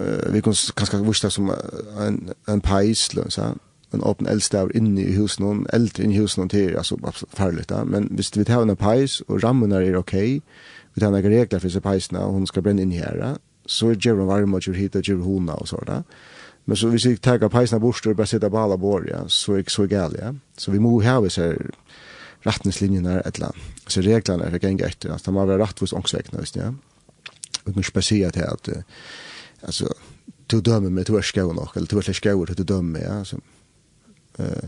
uh, vi kan kanskje vursta som en en pajsl så en öppen eldstav inne i husen någon eldre inne i husen någon till alltså farligt där men hvis vi tar en pajs og rammen er ok, vi tar noen regler for så pajsna og hun skal brenne inn her, så gjør hun varme og gjør hit og gjør hona och sådär men så hvis vi tar ta bort og bare sitter på alle bord ja. Så er det ikke så galt, ja. Så vi må ha så retningslinjerna eller så reglerna för gänga efter att man var rättvist ångsväckna just ja. Och nu speciellt här att alltså du dömer med två skåor nog eller du två skåor du dömer ja så eh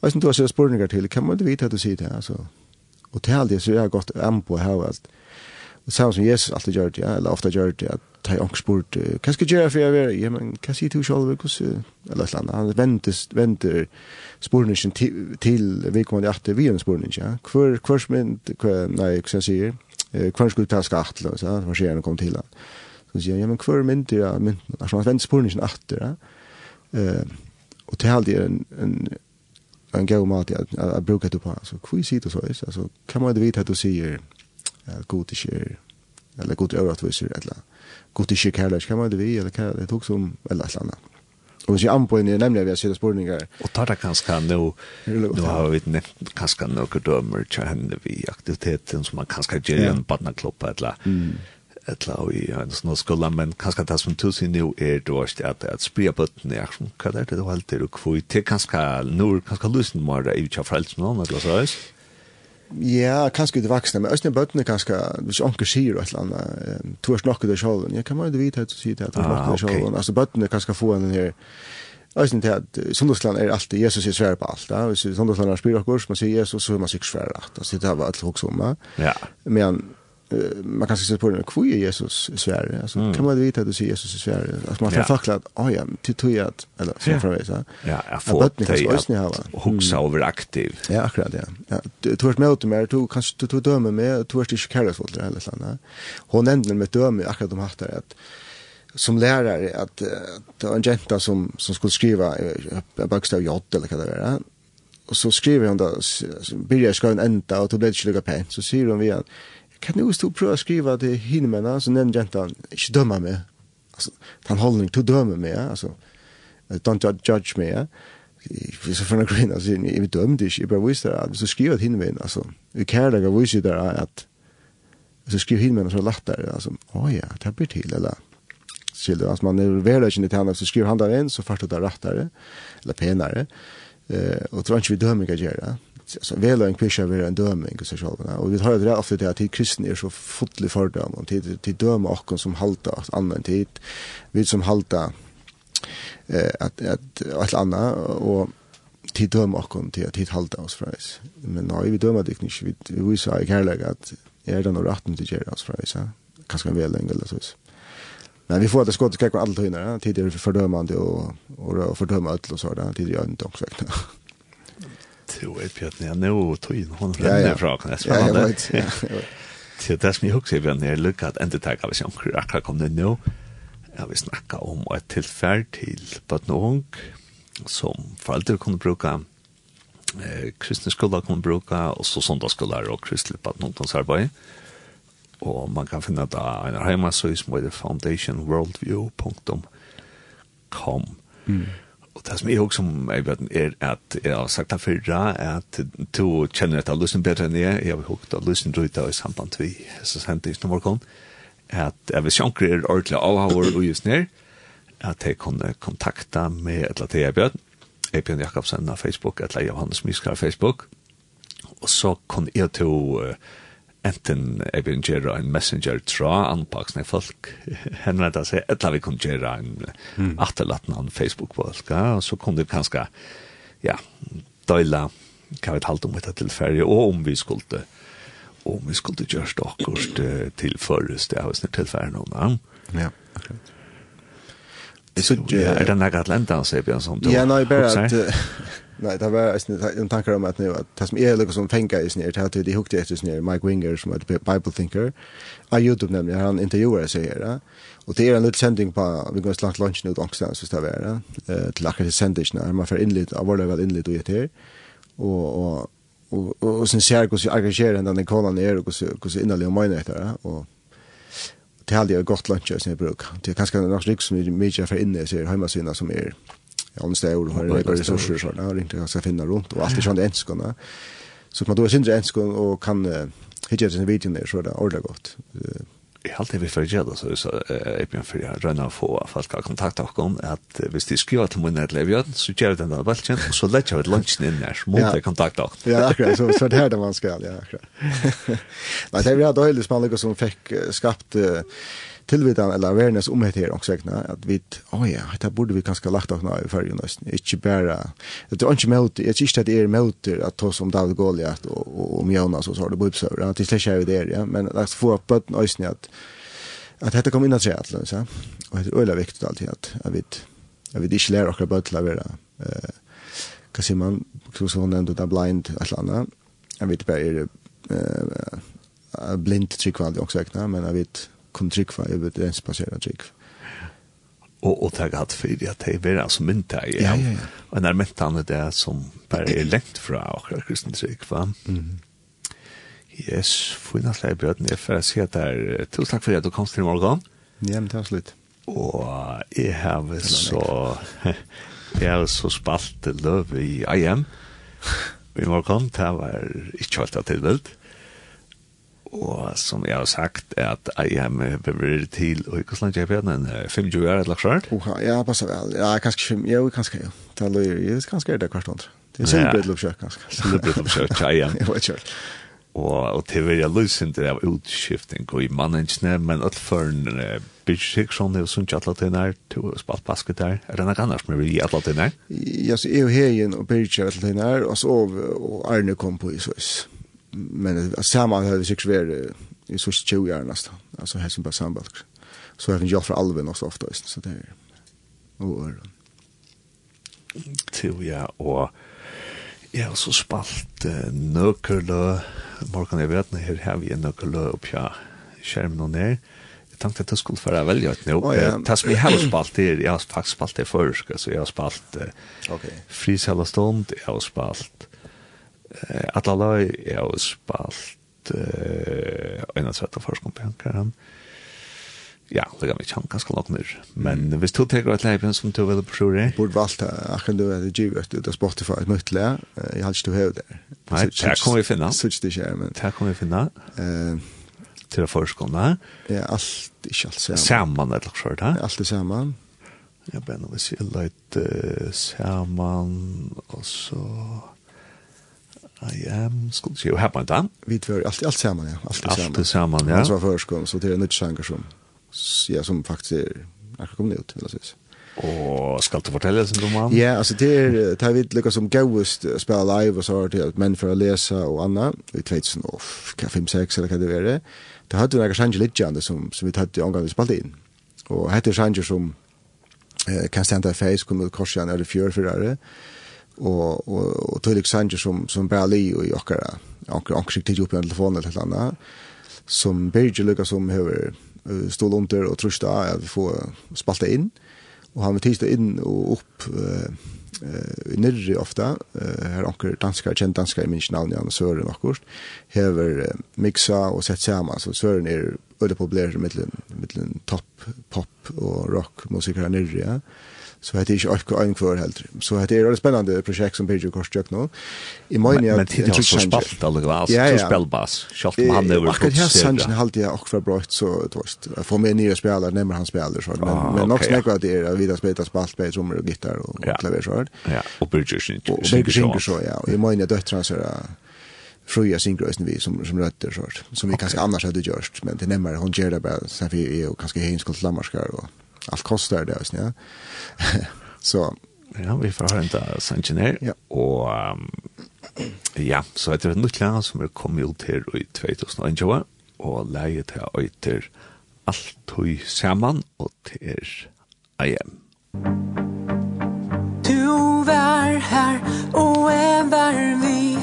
Och sen har sett spårningar till kan man inte veta att du sitter det? så och till allt det så är gott en på här att det samme som Jesus alltid gjør det, ja, eller ofte gjør det, at de har spurt, hva skal jeg gjøre for jeg være? Ja, men hva sier du selv? Eller et eller annet. Han venter, venter spurningen til, til vi kommer til at vi gjør en spurning, ja. Hver, hver som en, nei, hva skal jeg sier, hver skulle ta skatt til oss, ja, hva skjer når kom til han. Så sier han, ja, men hver mynd, ja, men, altså han venter spurningen atter, ja. Uh, og til alltid en, en, en gøy mat, ja, jeg bruker det på, altså, hva sier du så, altså, hva må du vite at du sier, ja, god ikke er, eller god er overatviser, eller god ikke er kærlighet, hva man det vi, eller hva det tok som, eller et eller annet. Og hvis jeg an på henne, nemlig vi har sett spørninger. Og tar det kanskje nå, nå har vi nevnt kanskje noen dømer til henne vi aktiviteten som man kanskje gjør i en badnaklopp, eller mm. etla og i en sånn skola, men kanskje det som tusen jo er det var at, at spria bøttene, ja, hva er det du helter og kvoi, til kanskje, nå er kanskje lusen mer i tja frelsen, eller så, Ja, kanskje det vaksne, men østene bøttene kanskje, hvis onker sier et eller annet, to er snakket av sjålen, ja, kan man jo vite at du sier det, at du snakket av sjålen, altså bøttene kanskje få en her, østene til at Sundagsland er alltid, Jesus er svær på alt, da, hvis Sundagsland er spyr okkur, man sier Jesus, så er man sikkert svær alt, altså det var alt hoks om, ja, men man kan se på den er Jesus svär alltså mm. kan man veta att du ser Jesus svär Altså, man får fackla att oh ja til tog att eller så fra vei, så. ja jeg får att det är ju och huxa över aktiv. Ja akkurat ja. Ja Du mig åt med tog kanske du dömer med tror du inte kallas åt det eller såna hon nämnde med dömer akkurat om hatt att som lärare att det var en jenta som som skulle skriva bokstav J eller vad det var och så skriver hon då börjar skriva en ända och då blir det inte lika så säger hon vi att kan du stå prøve å skrive til henne med henne, så den gentan ikke dømme meg. Altså, den holdning, du dømme meg, altså, don't judge me Vi så fann grinn, altså, jeg vet dømte ikke, i bara viser det, så skriver jeg henne med alltså vi kan lägga visst där att så skriver henne med så så där alltså oj ja det blir till eller, skiljer, alltså man är väl kjent til henne, så skriver han där in så fast det rättare eller penare eh, och tror inte vi dömer ikke gjøre alltså väl en kvisha vara en dömning så själva och vi har det ofta det att kristna är så fotli fördom och till till döma och som halta annan tid vi som halta eh att att allt annat och till döma och till att halta oss fräs men nej vi dömer det inte vi vi sa i kärlek att är det nog rätt att göra oss fräs kanske väl en eller så Men vi får det skott kvar allt hinner. Tidigare fördömande och och fördöma allt och så där. Tidigare inte också to jag på att jag nu tog hon från frågan. Ja, jag vet. Så [LAUGHS] det som jag också är när jag at enda takk av som akkurat kom det nå Jag vill snacka om et tilfell til bøtten og ung som foreldre kunne bruke eh, kristne skola kunde bruka och så kristne bøtten og ungdomsarbeid og man kan finne det en hemmasöj som heter foundationworldview.com Mm. Og det som jeg også som jeg vet er at jeg har sagt det fyrra, at du kjenner etter løsning bedre enn jeg, jeg har hørt at løsner røyta i samband vi, så sendte jeg nummer kom, at jeg vil sjanker er ordentlig avhavur og just ned, at jeg kunne kontakta med et eller annet jeg bjød, jeg bjød Jakobsen av Facebook, et eller annet Johannes Myskar av Facebook, og så kunne jeg til enten jeg vil gjøre en messenger tra anpaksne folk [LAUGHS] henvendte seg, eller vi kunne gjøre en mm. atterlatten av Facebook-folk, ja, og så kunne vi kanskje, ja, døyla hva vi talte om etter tilferie, og om vi skulle, om vi skulle gjøre stakkort til først, det har vi snitt tilferie noen, ja. Ja, akkurat. Så, ja, er det nægget lente, sier Bjørn, som du Ja, nei, bare at, Nej, det var en tanke om att nu att det som är lika som tänka i snir, det hade de hukte efter snir, Mike Winger som är Bible thinker. På YouTube nämligen han intervjuar sig här. Och det är en liten sändning på vi går slags lunch nu också så ska vara. Eh till akkurat sändningen när man får inlit av våra väl inlit och det här. Och och och och sen ser jag hur så engagerar den kolan är och så hur så innerliga mina heter och det hade jag gott lunch som sen bruk. Det kanske något som mycket för inne så hemma syna som är ja, annars det är ju har resurser så där inte jag ska finna runt och allt är sånt enskona. Så man då är syndre enskon og kan hitta sin videon där så er där ordar gott. Jeg har alltid vi gjøre det, så så är for å att å få fast kan kontakta och kom att hvis de skriver til min nätlev så gjør jeg den der velkjen, og så letter jeg ett lunsjen inn där så måste jag kontakta. Ja, akkurat så så det er det man skal, ja. akkurat. [LAUGHS] Nei, det vi har då helst man som fick skapt tilvitan eller awareness om det här också egna att vi åh oh ja det borde vi kanske lagt av i förrjun nästan inte bara det är inte mot jag tycker att det är mot att ta som David Goliat och och om Jonas och så har det bubs så att det släcker ju det ja. Men att få upp att nästan att att detta kommer in att säga alltså så och det är öle viktigt alltid att jag vet jag vet inte lära och bara vara eh kan se man så hon ändå där blind att landa jag vet bara är blind tryckvald också egna men jag vet kunne trykva evidensbasera trykva. Og, og det har hatt fyrir at det er altså mynta i Ja, ja, ja. Og når mynta han er det som bare er lengt fra akkurat kristen trykva. Mm Yes, fina slag bjørn, Jeg får si at det er tusen takk for at du kom til i morgen. Ja, men det er slutt. Og jeg har så... Jeg har så spalt løv i IM. I morgen, det var ikke alt at det er Og som jeg har sagt, er at jeg har vært til, og ikke slant jeg på en 25 år, eller klart? Oha, ja, passer vel. Ja, kanskje 25, ja, kanskje, ja. Det er løy, kanskje [LAUGHS] er det hvert andre. Det er sildbrett oppkjøk, kanskje. Sildbrett oppkjøk, ja, ja. [LAUGHS] Jeg vet ikke. Og, og til å være løsende av utskifting og i mannensene, men alt for en uh, byggsik sånn er sunt alle til nær, til å spalt basket der. Er det noe annars med vi alle til nær? Ja, så er jo heien og byggsik alle til nær, og så og Arne kom på i Søys. Ja men samman hade vi sex ver i så tjugo år nästan. Alltså hästen på sambalk. Så även jag för alven också ofta så det är och är till ja och Jeg har også spalt uh, nøkkerlø. morgen jeg vet, her har vi en nøkkerlø opp ja, skjermen og ned Jeg tenkte at jeg skulle føre välja ett nå. Oh, ja. Det som jeg har spalt är, jeg har faktisk spalt det förr, så jeg har spalt uh, okay. Frisella stånd, jag har spalt alla lag jag har spalt eh en av sätta ja, det kan vi kjenne ganske nok nir. Men hvis du tenker et leipen som du vil prøve Borde valgt det, akkurat du er det givet ut av Spotify et møtt leia, jeg har ikke du hevet der. Nei, det kommer vi finne. Så ikke det ikke er, men... Det kan vi finne. Til å forskående. Ja, alt, ikke alt sammen. Saman eller det klart, da? Alt er sammen. Ja, bare nå hvis jeg leit saman, og så... Nei, um, skulle ikke jo her på en dag. Vi tvør alt, alt sammen, ja. Alt, alt sammen. sammen, ja. Han som var førskolen, så det er nytt sanger som, ja, som faktisk er akkurat kommet ut, vil jeg synes. Og skal du fortelle oss om? Ja, altså det er, det er vi lykkes som gøyest spille live, og så har det at menn for å lese og anna, i 2005-2006 eller hva det var det. Det hadde vi noen sanger litt gjerne som, som vi tatt i omgang vi spalte inn. Og hette sanger som eh, kan stende i feis, kom ut korsene eller fjørfyrere, og og og og till exempel som som Bali och Jokara okkara okkara skickade ju upp en telefon eller något annat som Berger Lucas som hever stål under och trösta at vi får spalta inn og han vil tista inn og upp uh, uh, nirri ofta uh, her onker danskar, kjent danskar i minst navn Jan Søren akkurat hever uh, mixa og sett saman så Søren er øyde populær mittlen, mittlen top, pop og rock musikere nirri ja. Uh, så heter det ikke alt en kvar heller. Så heter det er et spennende prosjekt som Birgit gjør nå. I men men tid har så spalt alle glas, ja, ja. så bass. Skjalt om han över. Akkurat her sannsyn halte jeg akkurat brått, så tvist. Jeg får med nye spelare, nemmer han spiller så. Men, ah, men nok snakker at det er videre spilta spalt, spalt, trommer og gitar og, ja. klaver, så. Ja, og Birgit synger. Og Birgit synger så, ja. Og i men jeg døtterne, så fruja syngrösen vi som som rötter sort som vi okay. kanske annars hade gjort men det nämner hon ger det bara sen vi är ju kanske hinskot lamarskar och allt kostar det just nu. [LAUGHS] så ja, vi får höra inte sanjiner ja. och um, ja, så heter det nytt lär som är kommit ut här i 2021 och läget här öter allt tog samman och till IM. Du var här och ävar vi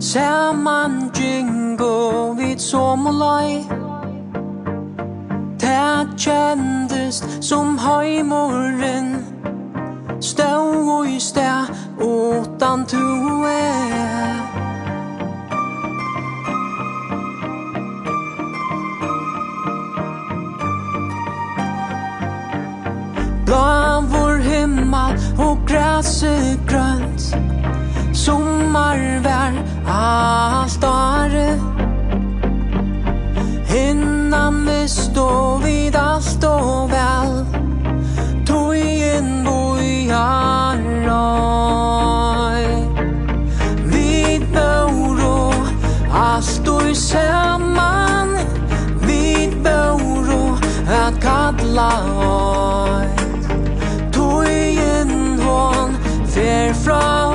Samman jingo vid som Samman jingo Ta kjendest som heimorren Stå og i sted åtan toe Blå vår himmel og græset grønt Sommarvær alt året Innan vi stå vid alt og vel. Tøyen bojar røy Vi børo alt og saman. Vi børo at kalla oi Tøyen hon fer fra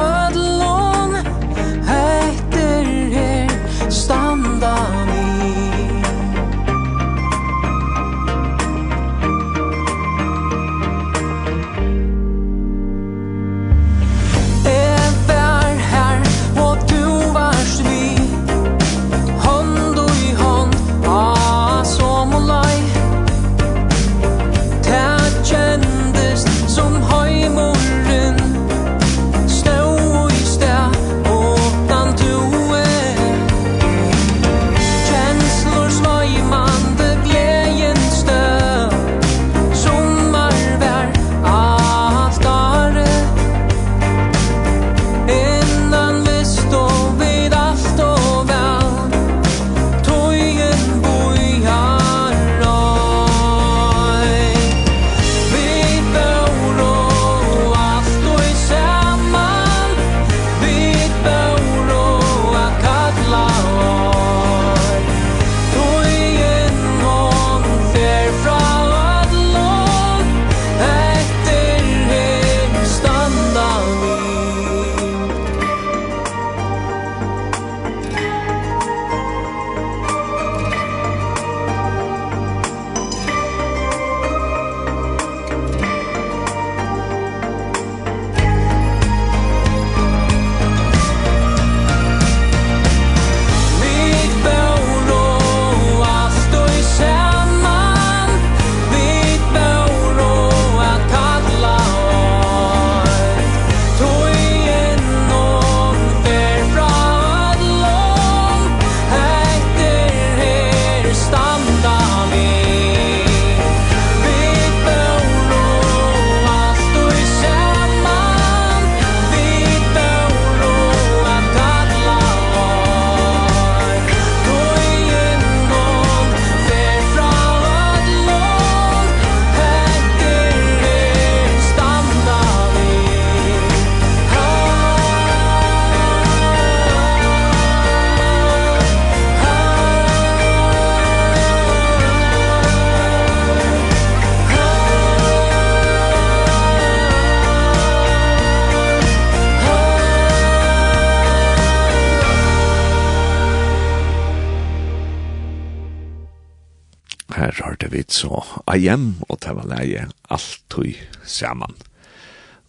vit så hjem, og det var leie alt tog saman.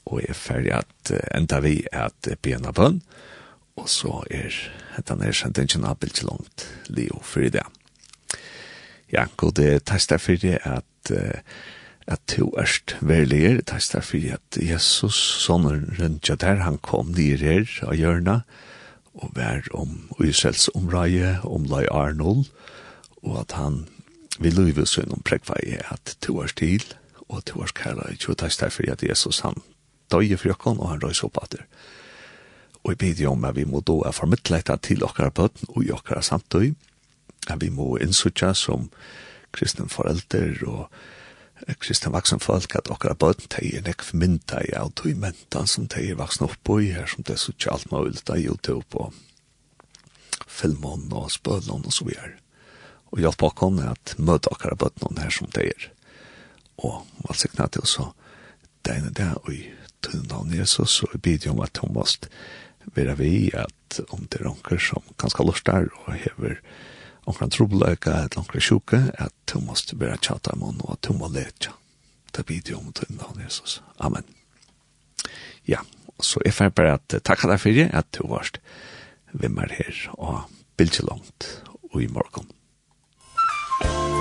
Og jeg er ferdig at enda vi at bjena bønn, og så er den er sendt ikke nabelt til langt leo for det. Ja, god det testa for det at at to erst verliger, testa for at Jesus, sonen rundt der, han kom nir her av hjørna, og vær om Israels omreie, om Lai Arnold, og at han vi løyver så innom prekva i at to års til, og to års kærla i tjo tæst derfor at Jesus han døye for jokken, og han røys opp atter. Og jeg bidde om at vi må da er formidlet til okkar bøtten og i okkar samtøy, at vi må innsutja som kristne forelder og kristne vaksen folk at okkara bøtten teg er nekk mynda i av tøy mentan som teg er vaksen oppå i her som det er suttje alt mulig av YouTube og filmon og spølon og så videre og hjelpe oss at møte akkurat bøttene her som det er. Og velsignet til så det ene det, og i tunnen av Jesus, og jeg bidde om at hun måtte være vi, at om det er noen som ganske lort der, og hever noen trobeløyke, eller noen sjuke, at hun måtte være tjata om henne, og at hun må lete. Det bidder om tunnen av Jesus. Amen. Ja, så jeg får bare at takk deg for det, at du varst vimmer her, og bildet langt, og i morgen. Thank you.